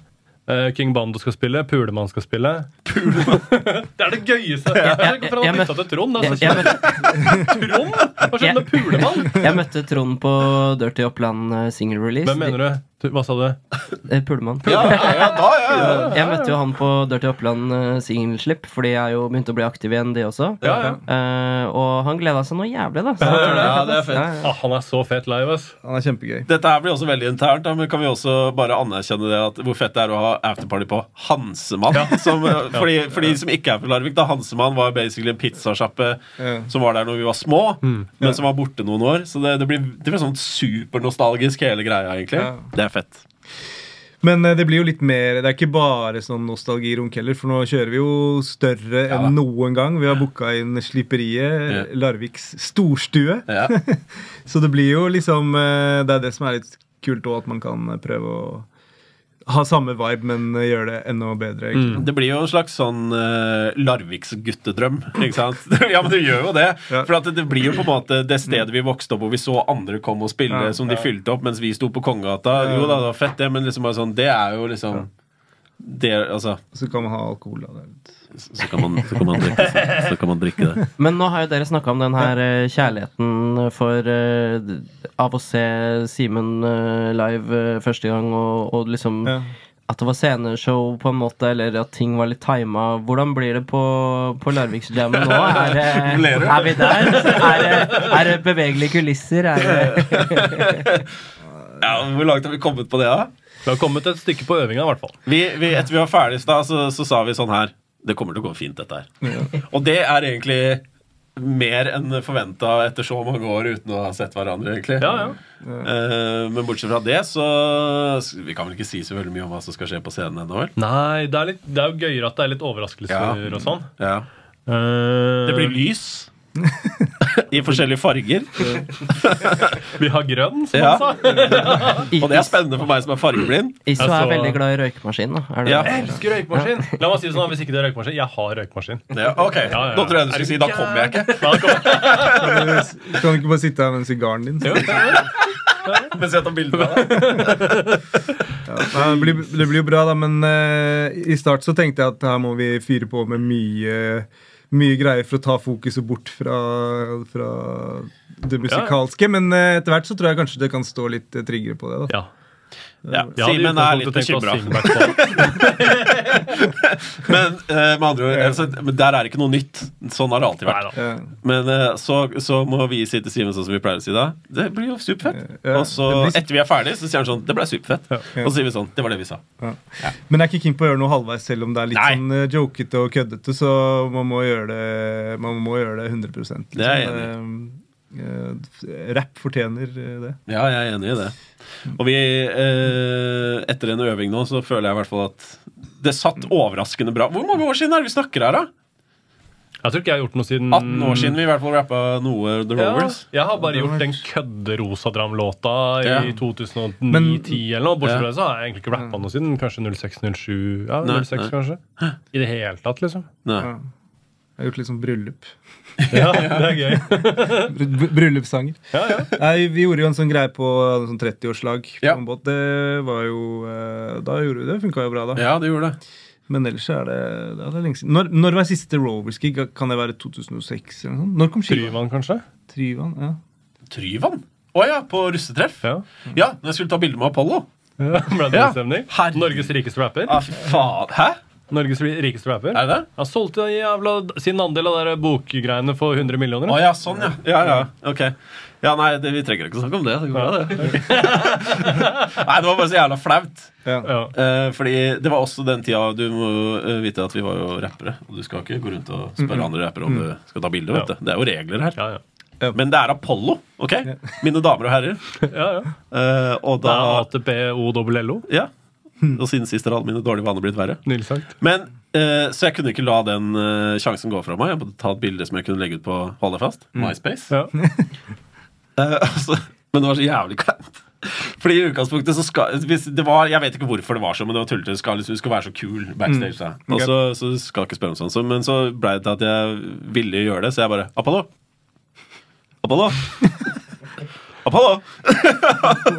Eh, King Bando skal spille, Pulemann skal spille. [laughs] Pulemann. det er det gøyeste! Jeg, jeg, jeg- Hvorfor jeg møtte- Trond? Jeg, møtte, Trond? Hva skjedde med Pulemann? jeg møtte Trond på Dirty Oppland eh, single release. Hvem mener du? Hva sa du? Eh, Pulemann. Ja, ja, ja, da, ja, ja. Jeg møtte jo han på Dirty Oppland uh, singelslipp, fordi jeg jo begynte å bli aktiv igjen, de også. Ja, ja. Eh, og han gleda seg noe jævlig, da. Så det er fett. Ja, ja. Ah, han er så fet live, ass. Han er kjempegøy. Dette her blir også veldig internt, da, men kan vi også bare anerkjenne det at hvor fett det er å ha afterparty på Hansemann? [laughs] Som, eh, fordi, for de som ikke er fra Larvik, da Hansemann var basically en pizzasjappe Ja. som var der når vi var små, men som var borte noen år. Så det, det, blir, det blir sånn supernostalgisk, hele greia, egentlig. Ja. Det er fett. Men eh, det blir jo litt mer Det er ikke bare sånn nostalgirunk heller, for nå kjører vi jo større Ja enn noen gang. Vi har booka inn Slipperiet, Ja. Larviks storstue. Ja. [laughs] Så det blir jo liksom eh, Det er det som er litt kult òg, at man kan prøve å ha samme vibe, men eh, gjøre det enda bedre. Mm. Det blir jo en slags sånn uh, Larviks guttedrøm, ikke sant? [laughs] ja, men det gjør jo det. Ja. For at det blir jo på en måte det stedet vi vokste opp hvor vi så andre komme og spille, Ja, som de ja. fylte opp mens vi sto på Kongegata. Ja. Jo da, det var fett, det, men liksom bare sånn, det er jo liksom det, altså, Så kan man ha alkohol. Da. Det så, kan man, så, kan man drikke, så kan man drikke det. Men nå har jo dere snakka om den her eh, kjærligheten for uh, av å se Simen uh, live uh, første gang, og, og liksom Ja. at det var sceneshow på en måte, eller at ting var litt tima. Hvordan blir det på, på Larviksjammen nå? Er, [laughs] er vi der? Er er det bevegelige kulisser? Er det [laughs] Ja, Hvor langt har vi kommet på det, da? Vi har kommet et stykke på øvinga, i hvert fall. Vi, vi, etter vi var ferdig i stad, så, så sa vi sånn her Det kommer til å gå fint, dette her. Og det er egentlig mer enn forventa etter så mange år uten å ha sett hverandre, egentlig. Ja, ja. Uh, men bortsett fra det, så Vi kan vel ikke si så veldig mye om hva som skal skje på scenen ennå, vel? Nei, det er, litt, det er jo gøyere at det er litt overraskelser Ja. og sånn. Ja. Eh, Det blir lys. I forskjellige farger. Vi har grønn, som Ja. han sa. Og det er spennende for meg som er fargeblind. Altså- er veldig glad i røykemaskin. Er det Ja. Jeg elsker røykmaskin. La meg si det sånn, Hvis ikke det er røykemaskin Jeg har røykemaskin. Ja, ok, Ja, ja. Nå tror jeg du skulle si da kommer jeg ikke. Da kommer jeg. Kan du ikke bare sitte her med sigaren din? Jo. Mens jeg tar bilde av deg. Ja, det, blir, det blir jo bra, da, men uh, i start så tenkte jeg at her må vi fyre på med mye mye greier for å ta fokuset bort fra, fra det musikalske. Men eh, etter hvert så tror jeg kanskje det kan stå litt eh, tryggere på det. da Ja. Ja, Simen er litt bekymra. [laughs] Men eh, med andre ord, altså, der er det ikke noe nytt. Sånn har det alltid vært. Men eh, så, så må vi si til Simen sånn som vi pleier å si da. Det blir jo superfett. Ja, Og så, blir- etter vi er ferdig, så sier han sånn Det ble superfett. Og så sier vi sånn Det var det vi sa. Men jeg er ikke keen på å gjøre noe halvveis, selv om det er litt Nei. sånn eh, jokete og køddete. Så man må gjøre det, man må gjøre det 100 liksom. Det er jeg enig eh, Rapp fortjener eh, det. Ja, jeg er enig i det. Og vi eh, Etter en øving nå, så føler jeg i hvert fall at det satt overraskende bra. Hvor mange år siden er det vi snakker her, da? Jeg tror ikke jeg har gjort noe siden 18 år siden vi i hvert fall rappa noe The Ja, jeg har bare gjort den kødde-rosa-dram-låta Ja. i 2009-2010 eller noe. Bortsett Ja. fra det så har jeg egentlig ikke rappa noe siden kanskje 06-07. Ja, Nei, 06 nei. kanskje. I det hele tatt, liksom. Nei. Jeg har gjort litt sånn bryllup. [laughs] Ja, det er gøy. [laughs] Br- br- Bryllupssanger. Ja, ja. Nei, Vi gjorde jo en sånn greie på sånn 30-årslag på Ja. en båt. Det var jo eh, Da gjorde vi det. Funka jo bra, da. Ja, det gjorde det. Men ellers er det, det er lenge siden. Når, når var siste Rovers-gig? Kan det være 2006? eller noe sånt? Når kom skiva? Tryvann, kanskje? Tryvann? Ja. Tryvann? Å ja, på russetreff? Ja. Ja, når jeg skulle ta bilde med Apollo. ja. Ble det Ja. Norges rikeste rapper. Ah, faen. Hæ? Norges rikeste rapper. Er det det? Han solgte jævla sin andel av de bokgreiene for 100 millioner. Å ja, sånn, ja. Ja, ja. Ok. Ja, nei, det, vi trenger ikke å snakke om det. Det går bra, det. [laughs] nei, det var bare så jævla flaut. Ja. Ja. Eh, fordi det var også den tida Du må eh, vite at vi var jo rappere. Og du skal ikke gå rundt og spørre andre rappere om du skal ta bilde. Ja. Det er jo regler her. Ja, ja. Men det er Apollo, OK? Mine damer og herrer. ja, ja. Eh, og Det da er ATP-OLLO. Ja. [laughs] Og siden sist har alle mine dårlige vaner blitt verre. Men Eh, så jeg kunne ikke la den eh, sjansen gå fra meg. Jeg måtte ta et bilde som jeg kunne legge ut på Hold deg fast. MySpace. Ja. [laughs] Eh, altså, men det var så jævlig kleint. Fordi i utgangspunktet så skal hvis det var, Jeg vet ikke hvorfor det var sånn, men det var tullete. Skal, liksom, skal være så kul backstage. Da. Og så, så skal jeg ikke spørre om sånn. Så, men så ble det til at jeg ville gjøre det, så jeg bare Apollo! Apollo! Apollo!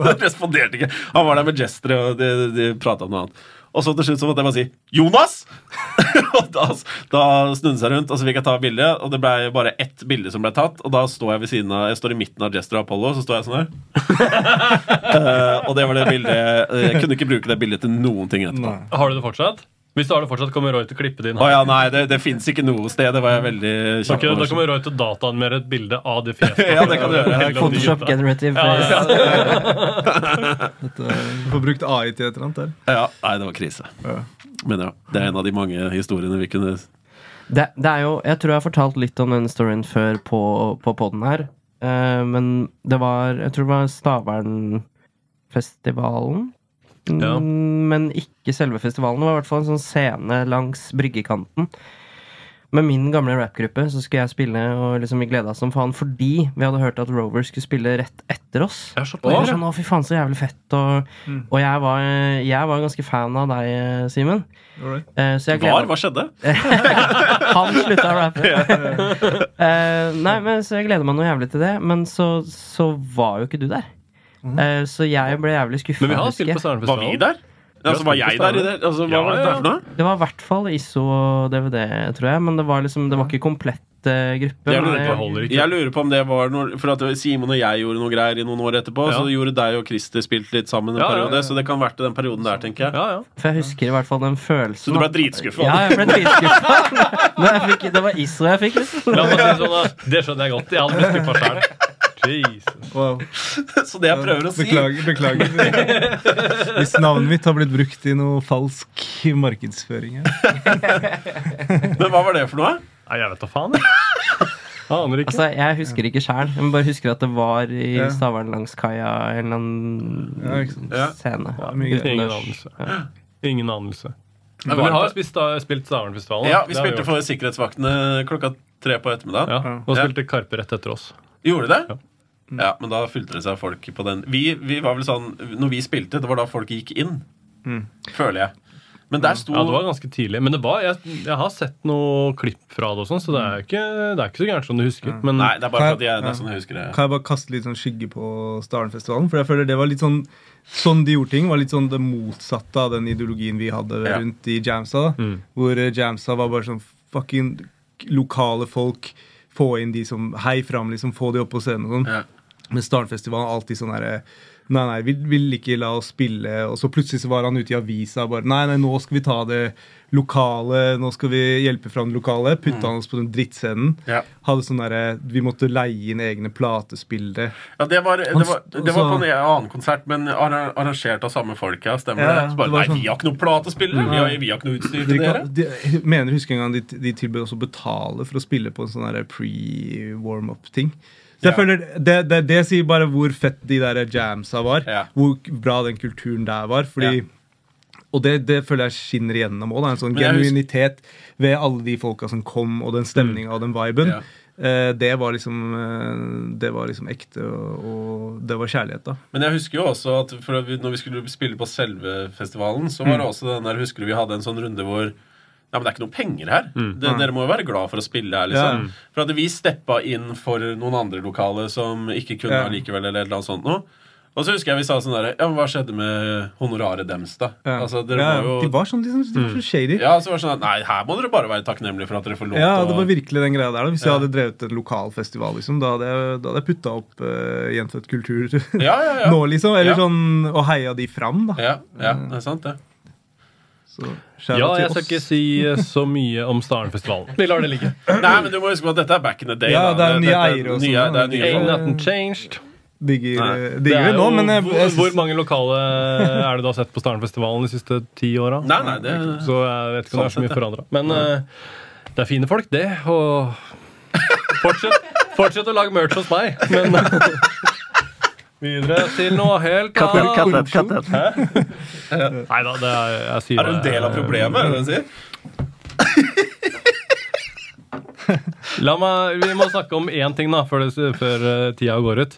Han responderte ikke. Han var der med gestere, og de, de prata om noe annet. Og så til slutt så måtte jeg bare si 'Jonas!' [laughs] og da, da snudde han seg rundt, og så fikk jeg ta bilde. Og det ble bare ett bilde som ble tatt, og da står jeg ved siden av Jeg står i midten av Jester og Apollo, så står jeg sånn her. uh, [laughs] og det var det bildet Jeg kunne ikke bruke det bildet til noen ting etterpå. Nei. Har du det fortsatt? Hvis du har det fortsatt, kommer Roy til å klippe det inn. Oh, ja, nei, det, det fins ikke noe sted. Det var jeg veldig kjapp kan- da kommer Roy til å dataanimere et bilde av det [laughs] fjeset. Ja, det kan du gjøre. Photoshop generative Ja, ja. [laughs] Dette, du får brukt AI til et eller annet der. Ja, nei, det var krise. Ja. Men ja, det er en av de mange historiene vi kunne Det, det er jo Jeg tror jeg har fortalt litt om den storyen før på, på poden her. Uh, men det var Jeg tror det var Stavernfestivalen. Ja. Mm, Men ikke selve festivalen. Det var i hvert fall en sånn scene langs bryggekanten. Med min gamle rappgruppe så skulle jeg spille, og liksom vi gleda oss som faen fordi vi hadde hørt at Rover skulle spille rett etter oss. Så Og jeg var sånn, å fy faen, så jævlig fett. Og, og jeg, var, jeg var ganske fan av deg, Simen. Right. Eh, så jeg Var? Hva skjedde? [laughs] han slutta å rappe. [laughs] Eh, nei, men Så jeg gleder meg noe jævlig til det, men så, så var jo ikke du der. Eh, så jeg ble jævlig skuffa. Men vi har spilt på Var vi der? Altså, var jeg der i det? Altså, hva Ja, var det ja, der for noe? Det var i hvert fall ISO og DVD, tror jeg. Men det var liksom Det var ikke komplett eh, gruppe. Jeg men lurer, det- på- holder ikke. jeg lurer på om det var noe For at Simon og jeg gjorde noe greier i noen år etterpå. Ja. Så gjorde deg og Christer spilt litt sammen en Ja, ja, periode. ja. Så det kan ha vært den perioden der, tenker jeg. Ja, ja. For jeg husker i hvert fall den følelsen. Så du ble at- dritskuffa? Ja, jeg ble dritskuffa. [laughs] Men jeg fikk- det var ISO jeg fikk, liksom. La meg si det sånn, da. Det skjønner jeg godt. Jeg hadde blitt skuffa sjøl. Jesus. Wow. Så det jeg prøver å si Beklager. beklager [laughs] Hvis navnet mitt har blitt brukt i noe falsk markedsføring her. Men hva var det for noe? Nei, jeg vet da faen, jeg. Aner ikke. Altså, Jeg husker ikke sjæl. Jeg bare husker at det var i Ja. Stavern langs kaia en eller annen Ja, ikke. Ja. scene. Ingen anelse. Ingen anelse. Men vi har spist, spilt Stavernfestivalen. Ja, vi spilte vi for sikkerhetsvaktene klokka tre på ettermiddagen. Ja, Og spilte Karpe rett etter oss. Gjorde det? Ja. Ja, men da fylte det seg folk på den. Vi, vi var vel sånn Når vi spilte, det var da folk gikk inn. Føler jeg. Men der sto Ja, det var ganske tidlig. Men det var, jeg, jeg har sett noe klipp fra det, og sånn, så det er ikke, det er ikke så gærent som du husker. Men Nei, det er bare fordi jeg, det er sånn jeg husker det. Kan jeg bare kaste litt sånn skygge på Starenfestivalen? For jeg føler det var litt sånn Sånn de gjorde ting, var litt sånn det motsatte av den ideologien vi hadde Ja. rundt i Jamsa. da Mm. Hvor eh, Jamsa var bare sånn fucking lokale folk. Få inn de som Hei fram, liksom. Få de opp på scenen og sånn. Ja. Men Starnfestivalen alltid sånn herre Nei, nei, vi vil ikke la oss spille. Og så plutselig så var han ute i avisa bare Nei, nei, nå skal vi ta det lokale. Nå skal vi hjelpe fram det lokale. Putta han oss på den drittscenen. Ja. Hadde sånn derre Vi måtte leie inn egne platespillere. Ja, det var, det var, det var på en annen konsert, men arrangert av samme folk. Ja, stemmer Ja, det? Så bare, det var nei, sånn- vi har ikke noen platespillere! Vi har, vi har ikke noe utstyr til dere. Mener, de, mener husker en gang de, de tilbød også å betale for å spille på en sånn der pre-warm-up-ting. Så jeg føler det, det, det sier bare hvor fett de der jamsa var. Hvor bra den kulturen der var. Fordi. Og det, det føler jeg skinner igjennom òg. En sånn genuinitet ved alle de folka som kom, og den stemninga og den viben. Ja. Eh, det var liksom eh, Det var liksom ekte, og, og det var kjærlighet, da. Men jeg husker jo også at for når vi skulle spille på selve festivalen, så var det også den der Husker du vi hadde en sånn runde hvor Nei, men det er ikke noen penger her. Det, dere må jo være glad for å spille her, liksom. Ja. For at vi steppa inn for noen andre lokale som ikke kunne Ja. allikevel, eller et eller annet sånt noe. Og så husker jeg vi sa sånn derre Ja, men hva skjedde med honoraret deres, da? Ja. Altså, dere ja, må jo De var sånn liksom, de var så shady. Ja, så var det sånn at Nei, her må dere bare være takknemlige for at dere får lov til Ja, til det var virkelig den greia der. da Hvis Ja. jeg hadde drevet en lokal festival, liksom, da hadde jeg, da hadde jeg putta opp uh, Gjenfødt kultur Ja, ja, ja. [laughs] nå, liksom. Eller Ja. sånn Og heia de fram, da. Ja, ja, det er sant, det. Ja, jeg skal ikke si eh, så mye om Starenfestivalen. Vi lar det ligge. Nei, men du må huske på at dette er back in the day. Ja, det er nye eier eiere og sånn, nye- Det er nye Ain't nothing changed. Digger, Nei. Det digger er nå, men jeg, hvor, jeg, hvor mange lokale er det du har sett på Starenfestivalen de siste ti åra? Det Så jeg vet ikke om det er så mye det. forandra. Men uh, det er fine folk, det. Og fortsett, fortsett å lage merch hos meg. Men [laughs] videre til noe helt annet. kattet. cut it. Nei da, det er jeg sier Er du en del av problemet? Er det det du sier? [laughs] La meg, Vi må snakke om én ting da, før, det, før eh, tida går ut.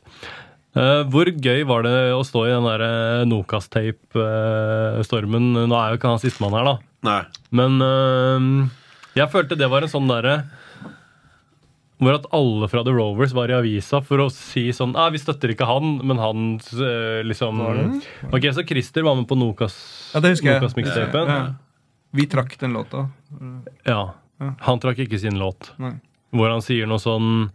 Uh, hvor gøy var det å stå i den der uh, Nokas-tape-stormen? Nå er jo ikke han sistemann her, da. Nei. Men uh, jeg følte det var en sånn derre hvor at alle fra The Rovers var i avisa for å si sånn ah, Vi støtter ikke han, men han eh, liksom Ok, Så Christer var med på Nokas Ja, det husker jeg. Nokas-mixtapen. Ja. Vi trakk den låta. Ja. Han trakk ikke sin låt. Nei. Hvor han sier noe sånn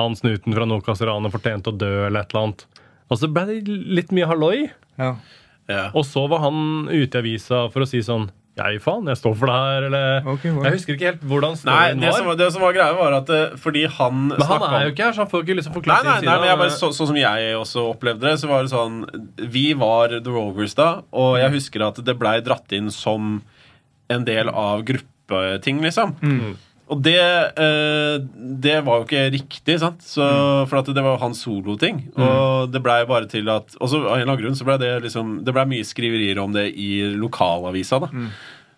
Han snuten fra Nokas-ranet fortjente å dø, eller et eller annet. Og så ble det litt mye halloi. Ja. Ja. Og så var han ute i avisa for å si sånn Jeg faen, jeg står for det her, eller okay, wow. Jeg husker ikke helt hvordan Nei, storyen det var. Som, det som var greia, var at eh, fordi han Men han er jo ikke her, så han får ikke liksom Nei, forklart nei, nei, nei, men jeg bare, så, sånn som jeg også opplevde det, så var det sånn Vi var The Rovers da, og jeg husker at det blei dratt inn som en del av gruppeting, liksom. Og det, eh, det var jo ikke riktig, sant? Så, for at det var jo hans soloting. Og det blei bare til at Og så av en eller annen grunn så blei det liksom Det blei mye skriverier om det i lokalavisa, da.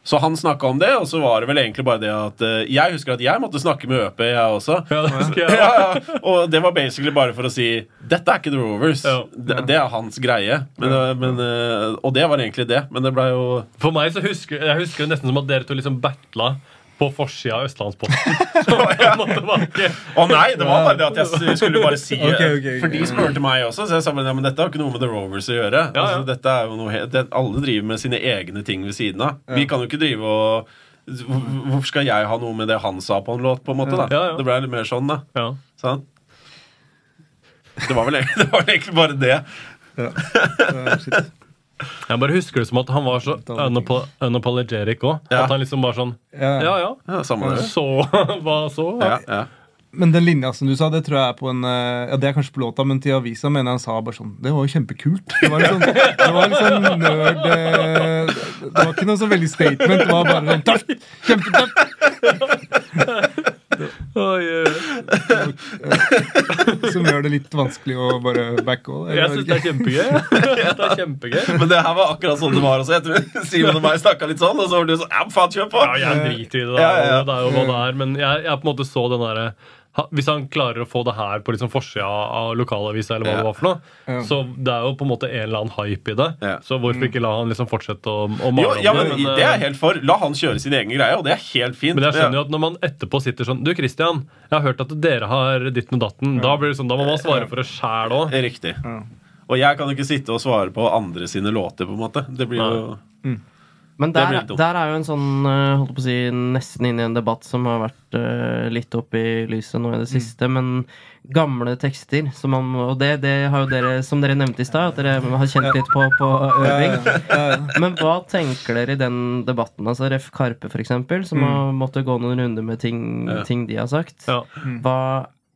Så han snakka om det, og så var det vel egentlig bare det at uh, Jeg husker at jeg måtte snakke med ØP, jeg også. Ja, det [laughs] husker jeg. ja, ja. Og det var basically bare for å si Dette er ikke The Rovers. Ja. Det, det er hans greie. Men, det- men, uh, og det var egentlig det. Men det blei jo For meg så husker jeg husker det nesten som at dere to liksom battla på forsida av Østlandsposten. [laughs] Å nei, det var bare det at jeg skulle bare si okay, okay, ok. For de spurte meg også, så jeg sa men, ja, men dette har ikke noe med The Rovers å gjøre. Ja, ja. Altså, dette er jo noe helt, det, Alle driver med sine egne ting ved siden av. Vi kan jo ikke drive og Hvorfor skal jeg ha noe med det han sa på en låt? på en måte da? Ja, ja. Det ble litt mer sånn, da. ja. Sant? Det var vel [laughs] det var vel egentlig bare det. Ja, shit. Jeg bare husker det som at han var så unapo- unapologetic òg. Ja. At han liksom bare sånn Ja. Ja, ja. Så [laughs] Hva så? Ja, ja. Men den linja som du sa, det tror jeg er på en eh, Ja, det er kanskje på låta, men til avisa mener jeg han sa bare sånn Det var jo kjempekult. Det var liksom, det var sånn nerd eh, Det var ikke noe så veldig statement. Det var bare sånn tøft! Kjempetøft! [laughs] Oi. Som gjør det litt vanskelig å bare backe òg. Jeg syns det er kjempegøy. [laughs] Det er kjempegøy. Men det her var akkurat sånn det var også. Jeg tror Simon og meg snakka litt sånn, og så var du sånn Ja, faen, kjør på! Ja, jeg driter i det. Da. Ja, ja. Det er jo hva det er. Men jeg, jeg på en måte så den derre hvis han klarer å få det her på liksom forsida av lokalavisa, eller hva Ja. det var for noe, Ja. så det er jo på en måte en eller annen hype i det. Ja. Så hvorfor ikke la han liksom fortsette å, å Jo, male ja, om men det? Det er jeg helt for. La han kjøre sin egen greie, og det er helt fint. Men jeg skjønner jo at når man etterpå sitter sånn Du, Christian, jeg har hørt at dere har ditt med datten. Da blir det sånn, da må man svare for det sjæl òg. Det er Riktig. Og jeg kan jo ikke sitte og svare på andre sine låter, på en måte. Det blir jo Men der, der er jo en sånn eh, holdt på å si, nesten inne i en debatt som har vært uh, litt opp i lyset nå i det siste. Men gamle tekster som man, Og det, det har jo dere, som dere nevnte i stad, at dere har kjent litt på, på øving. Men hva tenker dere i den debatten? Altså Ref. Karpe, eksempel, som har måttet gå noen runder med ting, Ja. ting de har sagt. Ja. Hva,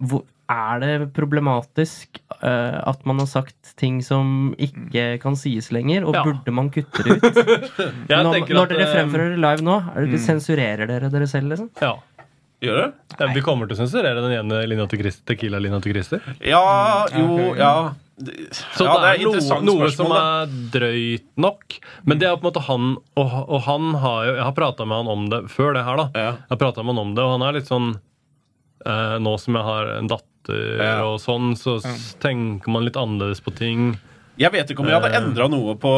hvor, er det problematisk uh, at man har sagt ting som ikke kan sies lenger, og Ja. burde man kutte det ut? [laughs] Når, når at, dere eh, fremfører det live nå, er det, sensurerer dere dere selv, liksom? Ja. Gjør det? Ja, Vi kommer til å sensurere den ene linja til Christer, Tequila-linja til Christer. Ja, jo, ja. Så ja, det er, noe, er noe noe som er drøyt nok. Men det er på en måte han Og, og han har jo Jeg har prata med han om det før det her, da. Ja. Jeg har med han om det, og han er litt sånn eh, Nå som jeg har en datter Ja. og sånn, så ja. tenker man litt annerledes på ting. Jeg vet ikke om jeg hadde Eh. endra noe på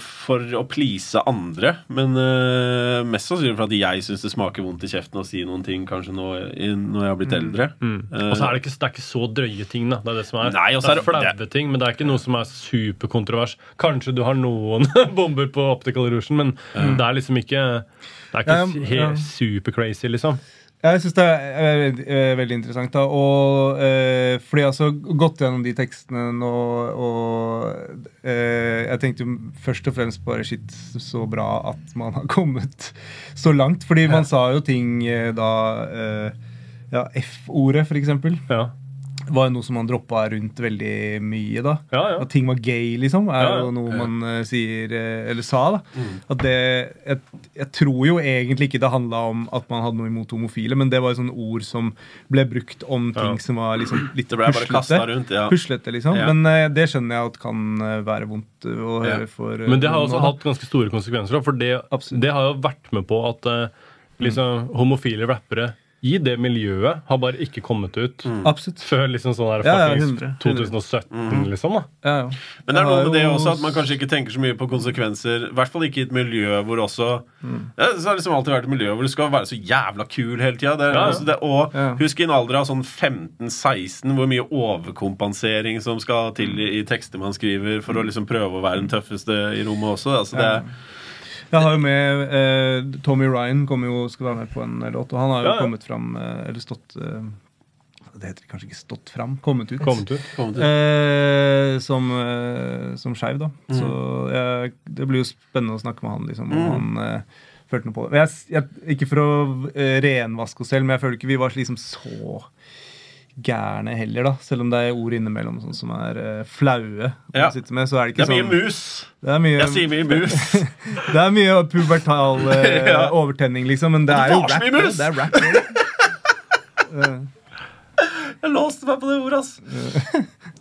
for å please andre, men uh, mest sannsynlig for at jeg syns det smaker vondt i kjeften å si noen ting kanskje nå i, når jeg har blitt eldre. Eh, Og så er det ikke, det er ikke så drøye ting, da. Det er det som er. Nei, det er er det- flaue ting, men det er ikke noe som er superkontrovers. Kanskje du har noen [laughs] bomber på Optical Illusion, men det er liksom ikke Det er ikke Ja, ja. helt super-crazy, liksom. Jeg syns det er eh, eh, veldig interessant. da, og eh, Fordi jeg har gått gjennom de tekstene nå, og eh, jeg tenkte jo først og fremst bare shit, så bra at man har [laughs] kommet så langt. Fordi man sa jo ting eh, da eh, Ja, F-ordet, for eksempel, Ja, var jo noe som man droppa rundt veldig mye da. ja. ja. At ting var gay, liksom, er Ja, ja. jo noe man uh, sier eh, Eller sa, da. At det jeg, jeg tror jo egentlig ikke det handla om at man hadde noe imot homofile, men det var jo sånne ord som ble brukt om ting Ja. som var liksom litt det ble bare puslete. rundt. Ja. Puslete, liksom. Ja. Men uh, det skjønner jeg at kan være vondt å Ja. høre for uh, Men det har også noen, hatt ganske store konsekvenser. da, For det, det har jo vært med på at liksom, homofile rappere i det miljøet har bare ikke kommet ut Absolutt. før liksom sånn her Ja, ja, fuckings 100, 2017, liksom. da Ja, ja. Men det er noe med det også at man kanskje ikke tenker så mye på konsekvenser. I hvert fall ikke i et miljø hvor også ja, Så har det liksom alltid vært et miljø hvor du skal være så jævla kul hele tida. Ja, ja. Altså og Ja. husk i en alder av sånn 15-16 hvor mye overkompensering som skal til i, i tekster man skriver for å liksom prøve å være den tøffeste i rommet også. Altså det, Jeg har jo med eh, Tommy Ryan kommer jo, skal være med på en låt, og han har jo Ja, ja. kommet fram eh, Eller stått eh, Det heter kanskje ikke stått fram. Kommet ut. Kommet ut. kommet ut. Eh, som eh, som skeiv, da. Mm. Så jeg, det blir jo spennende å snakke med han, liksom, om han eh, følte noe på det. Jeg, jeg, ikke for å eh, renvaske oss selv, men jeg føler ikke vi var liksom så gærne heller, da. Selv om det er ord innimellom sånn som er uh, flaue å Ja. sitte med, så er det Det er er mye sånn mus. det er mye, Jeg sier mye mus. [laughs] det er mye pubertal uh, [laughs] Ja. overtenning, liksom, men det det er jo rap. mye mus! Det er rap. [laughs] Eh, Jeg låste meg på det ordet, ass.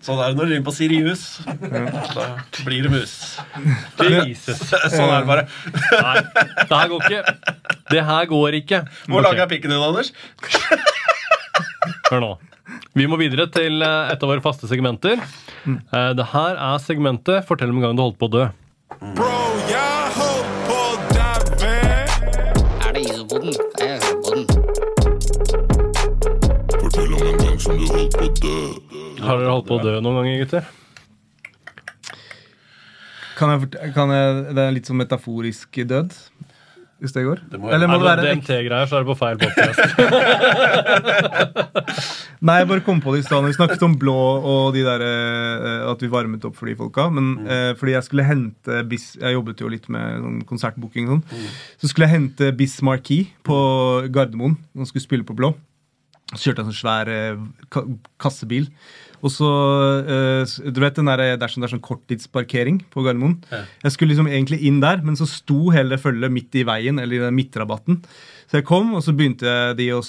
Sånn er det når du rimer på Sirius. Da blir det mus. Jesus. Sånn er det bare. Nei, det her går ikke. Det her går ikke. Hvor Ok, lang er pikken din, Anders? Hør nå. Vi må videre til eh, et av våre faste segmenter. Eh, Det her er segmentet 'Fortell om en gang du holdt på å dø'. Bro, jeg holdt på å daue. Er det isopoden? Jeg er isopoden. Fortell om en gang som du holdt på å dø. Har dere holdt på å dø noen ganger, gutter? Kan jeg, kan jeg, det er litt sånn metaforisk død, hvis det går? Det må- Eller må det være DMT-greier, så er det på feil båt [laughs] Nei, jeg bare kom på det i stad. Vi snakket om blå og de der, eh, at vi varmet opp for de folka. Men eh, fordi jeg skulle hente Bis Jeg jobbet jo litt med sånn konsertbooking. Sånn. Mm. Så skulle jeg hente Biss Marquis på Gardermoen. Han skulle spille på blå. Så kjørte jeg en sånn svær eh, kassebil. Og så uh, Du vet den der, det er sånn, det er sånn korttidsparkering på Gardermoen. Jeg skulle liksom egentlig inn der, men så sto hele følget midt i veien, eller i den midtrabatten. Så jeg kom, og så begynte de å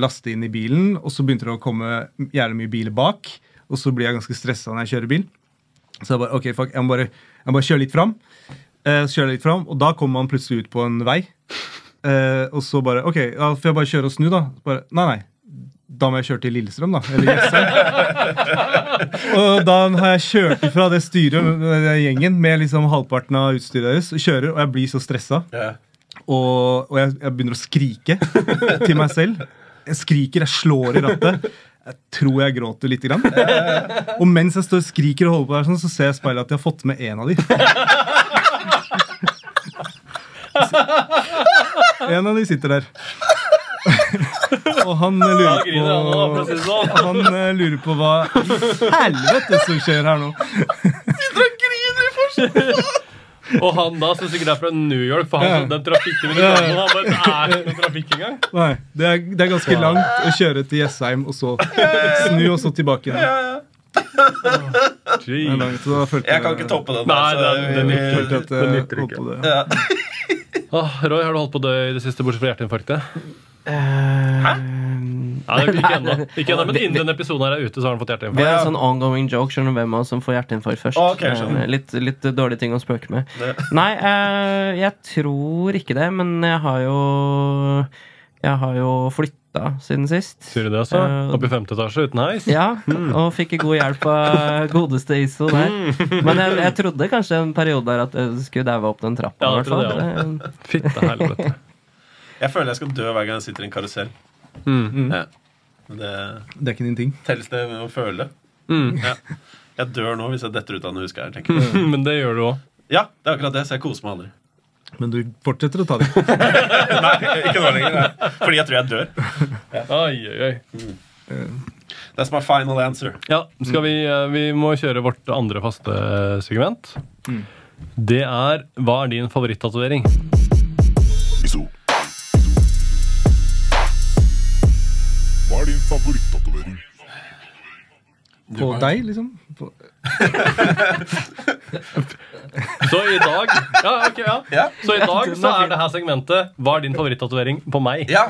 laste inn i bilen, og så begynte det å komme jævlig mye biler bak. Og så blir jeg ganske stressa når jeg kjører bil. Så jeg bare, ok, fuck, jeg må bare, jeg må bare kjøre litt fram. Uh, kjøre litt fram, og da kommer man plutselig ut på en vei. Uh, og så bare Ok, da får jeg bare kjøre og snu, da? Bare, nei, nei. Da må jeg kjøre til Lillestrøm, da. Eller Jessheim. [laughs] og da har jeg kjørt ifra det styret, den gjengen, med liksom halvparten av utstyret deres, og kjører, og jeg blir så stressa. Yeah. Og, og jeg, jeg begynner å skrike til meg selv. Jeg skriker, jeg slår i rattet. Jeg tror jeg gråter lite grann. Og mens jeg står og skriker og holder på der, sånn, så ser jeg i speilet at jeg har fått med en av de. [laughs] En av de sitter der. Og han lurer griner for det på sånn. Han eh, lurer på hva i helvete som skjer her nå. Og han da som det er fra New York, for han, Ja. den trafikken Ja. Han bare, Det er ikke noe trafikk engang. Nei, det er, det er ganske langt å kjøre til Jessheim og så snu og så tilbake igjen. Ja, ja. langt, jeg, Jeg kan ikke toppe den. Nei, der, så den- den nytter følte at nytter ikke. det. Ja. Åh, Roy, har du holdt på å dø i det siste, bortsett fra hjerteinfarktet? Hæ? Nei, det er ikke ennå. Ikke ennå, men innen denne episoden her er ute, så har han fått Vi Det har en sånn ongoing joke. Skjønner du hvem av oss som får hjerteinfarkt først? Okay, skjønner. Eh, litt, litt dårlige ting å spøke med. Det- Nei, eh, jeg tror ikke det, men jeg har jo Jeg har jo flytta siden sist. Sier du det, altså? Uh, Opp i femte etasje uten heis? Ja, og fikk god hjelp av [laughs] godeste Iso der. Men jeg, jeg trodde kanskje en periode der at jeg skulle daue opp den trappa. Ja, det trodde jeg. Det- Fitte helvete. Jeg føler jeg skal dø hver gang jeg sitter i en karusell. Mm. Ja. Det Det er ikke din ting. telles det å føle. Mm. Ja. Jeg dør nå hvis jeg detter ut av noe husker jeg. [laughs] Men det gjør du òg. Ja, det er akkurat det, så jeg koser meg aldri. Men du fortsetter å ta det. [laughs] Nei, ikke nå lenger. Nei. Fordi jeg tror jeg dør. Oi, oi, oi. That's my final answer. Ja, skal vi, eh, vi må kjøre vårt andre faste segment. Det er Hva er din favorittatovering? Er din favorittatovering? På deg, liksom. På, [laughs] Så i dag Ja, ok, ja. Ja. Så i dag så er det her segmentet Hva er din favorittatovering på meg? ja.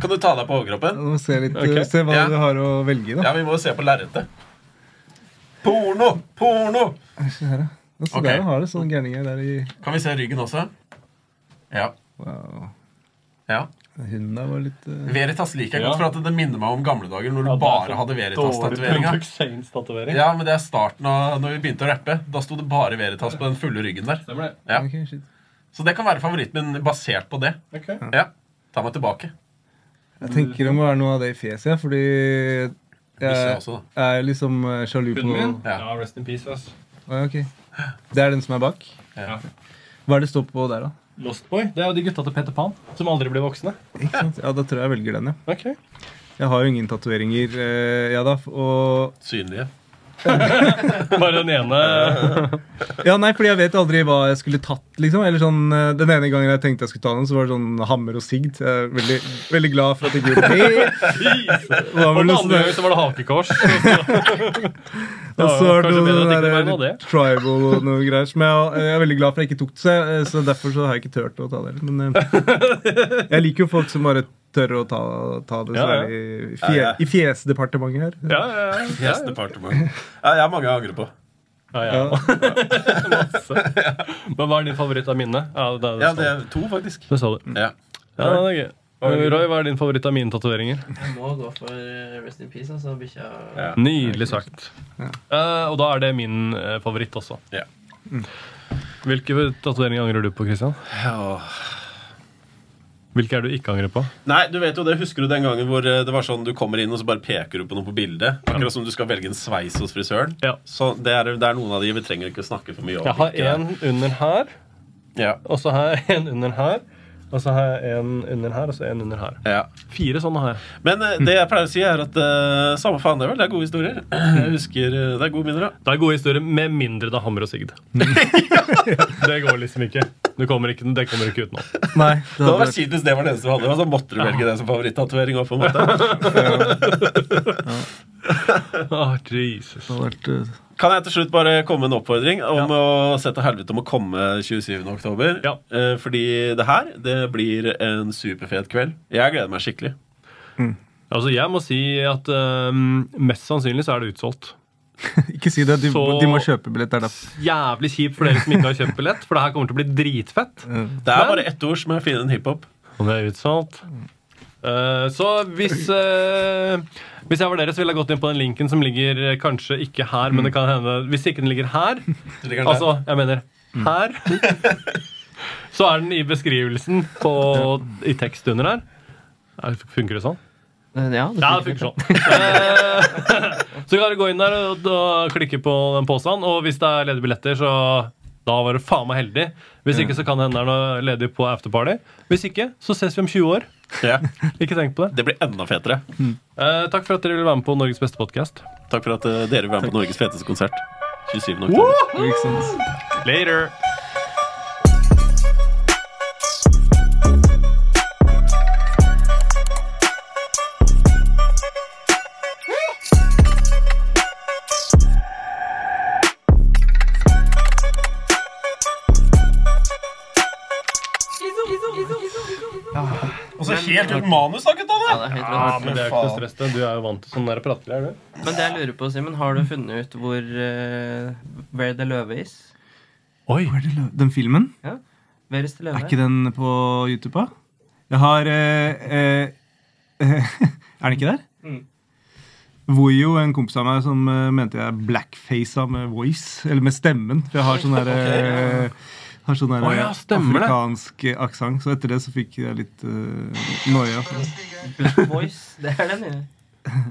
Kan du ta deg på overkroppen? Nå se, litt, okay. se hva Ja. du har å velge i. Ja, vi må jo se på lerretet. Porno! Porno! Se her, ja. Så Ok. der har det sånne gærninger der i Kan vi se ryggen også? Ja. wow. ja. Hunden der var litt uh... Veritas liker jeg Ja. godt, for at det minner meg om gamle dager når du Ja, bare sånn hadde Veritas-tatoveringa. Ja, men det er starten av når vi begynte å rappe. Da sto det bare Veritas på den fulle ryggen der. Det. Ja. Okay, shit. Så det kan være favoritten min basert på det. Okay. Ja, Ta meg tilbake. Jeg tenker det må være noe av det i fjeset, ja, fordi jeg, jeg er liksom eh, sjalu på Hunden min? Ja. Ja, rest in peace, ass. Okay. Det er den som er bak? Ja. Hva er det står på der, da? Lost Boy. Det er jo de gutta til Peter Pan som aldri blir voksne. Ikke sant? Ja, Da tror jeg jeg velger den, ja. Okay. Jeg har jo ingen tatoveringer, eh, ja da. Og Synlige. [laughs] Bare den ene. Ja, nei, fordi jeg vet aldri hva jeg skulle tatt, liksom. Eller sånn, eh, Den ene gangen jeg tenkte jeg skulle ta den, så var det sånn hammer og sigd. Veldig, veldig glad for at jeg gjorde det. [laughs] Og den andre sånn gangen så var det hakekors. Og så [laughs] var det noe noe tribal og noe greier. Som jeg, jeg er veldig glad for at jeg ikke tok det, så- så derfor så har jeg ikke turt å ta det. Men eh, jeg liker jo folk som bare tør å ta, ta det. Så Ja, ja. er i, fje, Ja, ja. i fjesdepartementet her. Ja, [laughs] ja, ja. Fjesdepartementet. Ja, jeg har mange jeg angrer på. ja, ja. [laughs] Masse. Men hva er din favoritt av mine? Ja, det, det, Ja, det er to, faktisk. det sa du. Ja. Ja, det er gøy. Roy, hva er din favoritt av mine tatoveringer? Jeg må gå for Rest in Peace, altså. Bikkja Ja. Nydelig sagt. Eh, og da er det min eh, favoritt også. Ja. Hvilke tatoveringer angrer du på, Christian? Ja. Hvilke er du ikke angrer på? Nei, du vet jo det. Husker du den gangen hvor eh, det var sånn du kommer inn og så bare peker du på noe på bildet? Akkurat som du skal velge en sveis hos frisøren. Ja. Så det er, det er noen av de vi trenger ikke å snakke for mye om. Jeg har en under her, Ja. og så har jeg en under her, og så har jeg en under her, og så en under her. ja. Fire sånne har jeg. Men uh, det jeg pleier å si, er at uh, samme faen, det vel. Det er gode historier. [clears throat] Jeg husker uh, Det er gode minner, da. Det er gode historier, med mindre det er hammer og sigd. [laughs] [laughs] det går liksom ikke. Du kommer ikke. Det kommer ikke utenom. Nei, det Det hadde hadde vært kjipt hvis det var det eneste du hadde. Og så måtte du velge det som favorittatovering. også, på en måte. [laughs] Åh, Jesus. det hadde vært, Kan jeg til slutt bare komme med en oppfordring om å sette helvete om å komme 27. oktober? Ja. Eh, fordi det her det blir en superfet kveld. Jeg gleder meg skikkelig. Altså, jeg må si at øhm, mest sannsynlig så er det utsolgt. [laughs] Ikke si det. De, Så- de må kjøpe billett. der da. Jævlig kjipt for dere som ikke har kjøpt billett, for det her kommer til å bli dritfett. Det er Men- bare ett ord som er finere enn hiphop. Og det er utsolgt. Eh, så hvis uh, Hvis jeg var dere, så ville jeg gått inn på den linken som ligger eh, kanskje ikke her, men det kan hende Hvis ikke den ligger her, ligger den altså, jeg mener her, så er den i beskrivelsen på, i tekst under her. Er- Funker det sånn? Ja, det Ja, det funker sånn. [laughs] Så kan dere gå inn der og, og klikke på den påstanden. Og hvis det er ledige billetter, så da var du faen meg heldig. Hvis ikke, så kan det hende det er noe ledig på afterparty. Hvis ikke, så ses vi om 20 år. Ja, Ikke tenk på det. det blir enda fetere. Eh, takk for at dere ville være med på Norges beste podkast. Takk for at uh, dere vil være med på Norges feteste konsert. 27. oktober. Later! Helt uten manus, da, gutta! Ja, det er helt Ja, rått. men det er ikke noe stress. det. Du er jo vant til sånn der pratgreier, du. Men det jeg lurer på, Simen, har du funnet ut hvor uh, Where the Løve is? Oi! Den filmen? Ja. Where is the Er ikke den på YouTube, da? Jeg har uh, uh, [laughs] Er den ikke der? Mm. Voyo, en kompis av meg, som mente jeg blackfaca med voice. Eller med stemmen. For jeg har sånn der eh, har sånn der ja, afrikansk aksent. Så etter det så fikk jeg litt uh, noia. Black Voice. Det er den, ja.